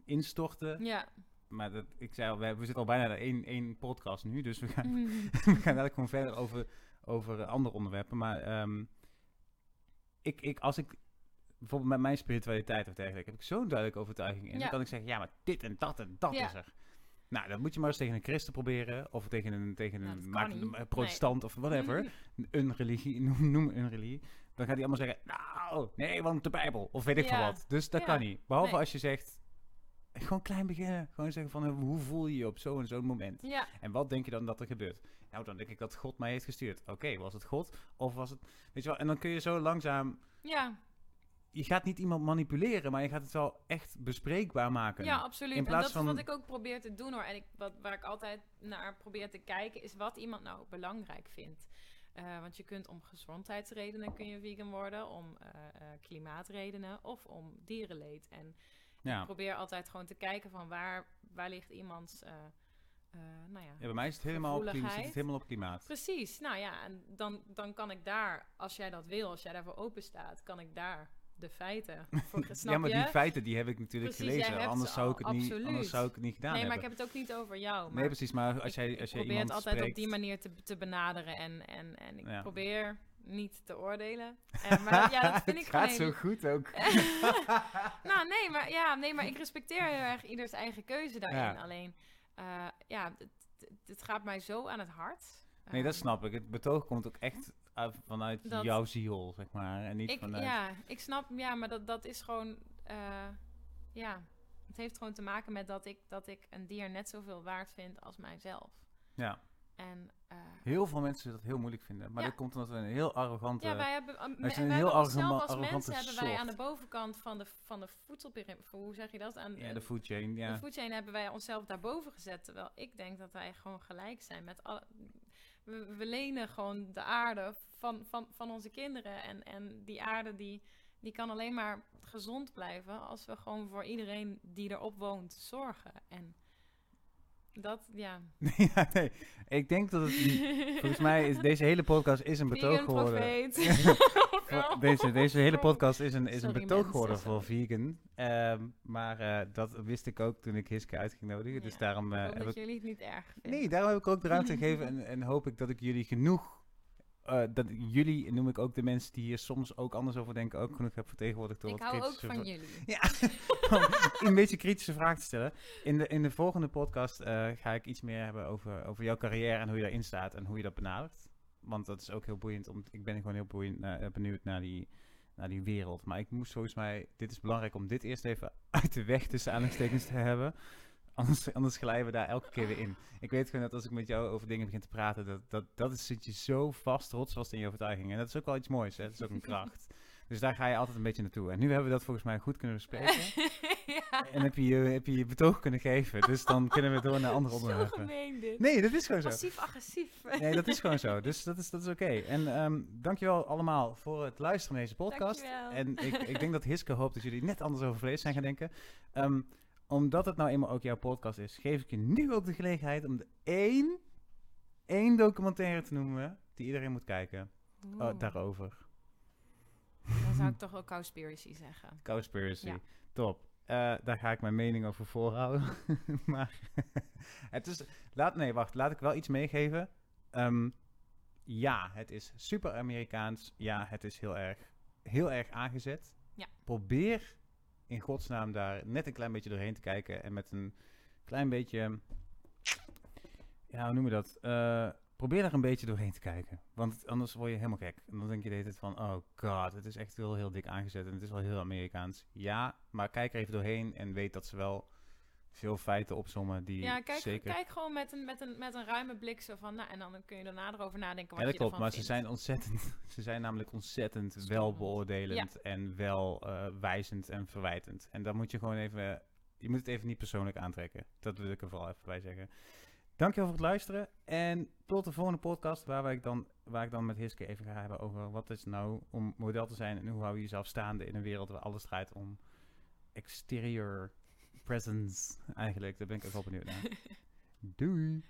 Speaker 1: instorten.
Speaker 2: Ja.
Speaker 1: Maar dat, ik zei al, we, we zitten al bijna één, één podcast nu, dus we gaan, we gaan eigenlijk gewoon verder over, over andere onderwerpen. Maar um, ik, ik, als ik bijvoorbeeld met mijn spiritualiteit of dergelijke, heb ik zo'n duidelijke overtuiging. En
Speaker 2: Ja.
Speaker 1: dan kan ik zeggen, ja, maar dit en dat en dat
Speaker 2: Ja.
Speaker 1: is er. Nou, dat moet je maar eens tegen een christen proberen. Of tegen een, tegen
Speaker 2: Nou,
Speaker 1: een, maak- een protestant of whatever.
Speaker 2: Mm.
Speaker 1: Een religie, noem, noem een religie. Dan gaat hij allemaal zeggen, nou, nee, want de Bijbel. Of weet ik veel wat. Dus dat
Speaker 2: Ja.
Speaker 1: kan niet. Behalve
Speaker 2: Nee.
Speaker 1: als je zegt, gewoon klein beginnen. Gewoon zeggen van, eh, hoe voel je je op zo'n en zo'n moment?
Speaker 2: Ja,
Speaker 1: En wat denk je dan dat er gebeurt? Nou, dan denk ik dat God mij heeft gestuurd. Oké, was het God? Of was het... Weet je wel, en dan kun je zo langzaam...
Speaker 2: ja,
Speaker 1: Je gaat niet iemand manipuleren, maar je gaat het wel echt bespreekbaar maken.
Speaker 2: ja, absoluut.
Speaker 1: in
Speaker 2: en
Speaker 1: plaats
Speaker 2: dat
Speaker 1: van-
Speaker 2: is wat ik ook probeer te doen hoor. En ik, wat, waar ik altijd naar probeer te kijken, is wat iemand nou belangrijk vindt. Eh, want je kunt om gezondheidsredenen kun je vegan worden, om eh, eh, klimaatredenen of om dierenleed. En
Speaker 1: Ja.
Speaker 2: ik probeer altijd gewoon te kijken van waar, waar ligt iemands, eh, nou ja,
Speaker 1: Ja, bij mij is het helemaal op, zit het helemaal op klimaat.
Speaker 2: Precies, nou ja, en dan, dan kan ik daar, als jij dat wil, als jij daarvoor open staat, kan ik daar de feiten voor, snap
Speaker 1: ja, maar
Speaker 2: je?
Speaker 1: die feiten die heb ik natuurlijk
Speaker 2: Precies,
Speaker 1: gelezen. Anders zou, ik het niet, anders zou ik het niet gedaan
Speaker 2: nee, maar ik heb het ook niet over jou. Maar
Speaker 1: nee, precies. Maar als
Speaker 2: ik,
Speaker 1: jij, als jij
Speaker 2: probeer het altijd
Speaker 1: spreekt...
Speaker 2: op die manier te, te benaderen en, en, en ik
Speaker 1: Ja.
Speaker 2: probeer niet te oordelen. En, maar ja, dat vind ik
Speaker 1: het gaat zo goed ook.
Speaker 2: nou, nee maar, ja, nee, maar ik respecteer heel erg ieders eigen keuze daarin.
Speaker 1: Ja.
Speaker 2: Alleen, eh, ja, het, het- gaat mij zo aan het hart.
Speaker 1: Nee, dat
Speaker 2: Ehm,
Speaker 1: snap ik. Het betoog komt ook echt vanuit
Speaker 2: Dat-
Speaker 1: jouw ziel, zeg maar. En niet
Speaker 2: Ik,
Speaker 1: vanuit...
Speaker 2: ja, ik snap, ja, maar dat, dat is gewoon, eh, ja, het heeft gewoon te maken met dat ik, dat ik een dier net zoveel waard vind als mijzelf.
Speaker 1: Ja.
Speaker 2: En eh,
Speaker 1: Heel veel mensen dat heel moeilijk vinden. Maar
Speaker 2: Ja.
Speaker 1: dat komt omdat we een heel arrogante...
Speaker 2: ja, wij hebben,
Speaker 1: wij
Speaker 2: wij
Speaker 1: een heel arrogante-
Speaker 2: als
Speaker 1: arrogante
Speaker 2: mensen hebben wij aan de bovenkant van de, van de voedselpyramide, hoe zeg je dat? Aan,
Speaker 1: ja,
Speaker 2: eh,
Speaker 1: de food chain, ja.
Speaker 2: De food chain hebben wij onszelf daarboven gezet. Terwijl ik denk dat wij gewoon gelijk zijn met alle. We, we lenen gewoon de aarde van, van, van onze kinderen. En, en die aarde die, die kan alleen maar gezond blijven als we gewoon voor iedereen die erop woont zorgen. En dat, ja.
Speaker 1: ja, nee. Ik denk dat het... Volgens mij is deze hele podcast is een betoog geworden. Deze, deze hele podcast is een, is een betoog geworden voor vegan. Ehm, maar eh, dat wist ik ook toen ik Hiske uit ging nodigen. Dus daarom
Speaker 2: Ik hoop
Speaker 1: heb
Speaker 2: dat
Speaker 1: ik...
Speaker 2: jullie het niet erg vinden.
Speaker 1: Nee, daarom heb ik ook de ruimte gegeven. En, en hoop ik dat ik jullie genoeg... eh, dat jullie, noem ik ook de mensen die hier soms ook anders over denken, ook genoeg heb vertegenwoordigd door
Speaker 2: ik
Speaker 1: wat
Speaker 2: hou ook van jullie.
Speaker 1: Ja, om een beetje kritische vragen te stellen. In de, in de volgende podcast eh, ga ik iets meer hebben over, over jouw carrière en hoe je daarin staat en hoe je dat benadert. Want dat is ook heel boeiend. Om, ik ben gewoon heel boeiend, eh, benieuwd naar die, naar die wereld. Maar ik moest volgens mij, dit is belangrijk om dit eerst even uit de weg tussen aanhalingstekens te hebben. Anders, anders glijden we daar elke keer weer in. Ik weet gewoon dat als ik met jou over dingen begin te praten, dat, dat, dat is, zit je zo vast, rotsvast in je overtuiging. En dat is ook wel iets moois, hè? dat is ook een kracht. Dus daar ga je altijd een beetje naartoe. En nu hebben we dat volgens mij goed kunnen bespreken.
Speaker 2: ja.
Speaker 1: En heb je, je, heb je je betoog kunnen geven. Dus dan kunnen we door naar andere onderwerpen.
Speaker 2: gemeen dit.
Speaker 1: Nee, dat is gewoon zo.
Speaker 2: Passief-agressief.
Speaker 1: Nee, dat is gewoon zo. Dus dat is, dat is oké. En ehm, dankjewel allemaal voor het luisteren naar deze podcast.
Speaker 2: Dankjewel.
Speaker 1: En ik, ik denk dat Hiske hoopt dat jullie net anders over vlees zijn gaan denken. Ehm, omdat het nou eenmaal ook jouw podcast is, geef ik je nu ook de gelegenheid om de één, één documentaire te noemen die iedereen moet kijken. Oh, daarover.
Speaker 2: Dan zou ik toch wel Cowspiracy zeggen.
Speaker 1: Cowspiracy.
Speaker 2: Ja.
Speaker 1: Top. Eh, daar ga ik mijn mening over voorhouden. maar het is... Laat, nee, wacht. Laat ik wel iets meegeven. Ehm, ja, het is super Amerikaans. Ja, het is heel erg, heel erg aangezet.
Speaker 2: Ja.
Speaker 1: Probeer in godsnaam daar net een klein beetje doorheen te kijken. En met een klein beetje... Ja, hoe noem je dat? Eh, probeer er een beetje doorheen te kijken. Want anders word je helemaal gek. En dan denk je de van... Oh god, het is echt heel, heel dik aangezet. En het is wel heel Amerikaans. Ja, maar kijk er even doorheen. En weet dat ze wel veel feiten opzommen die
Speaker 2: Ja, kijk,
Speaker 1: zeker...
Speaker 2: kijk gewoon met een, met, een, met een ruime blik zo van... Nou, en dan kun je daarna erover nadenken wat
Speaker 1: Ja, dat
Speaker 2: je
Speaker 1: klopt. Maar ze zijn ontzettend... Ze zijn namelijk ontzettend
Speaker 2: Storend.
Speaker 1: wel beoordelend. En wel eh, wijzend en verwijtend. En dan moet je gewoon even... Je moet het even niet persoonlijk aantrekken. Dat wil ik er vooral even bij zeggen. Dankjewel voor het luisteren. En tot de volgende podcast, waar, wij dan, waar ik dan met Hiske even ga hebben over wat is nou om model te zijn en hoe hou je jezelf staande in een wereld waar alles draait om exterior presence. Eigenlijk, daar ben ik ook wel benieuwd naar. Doei!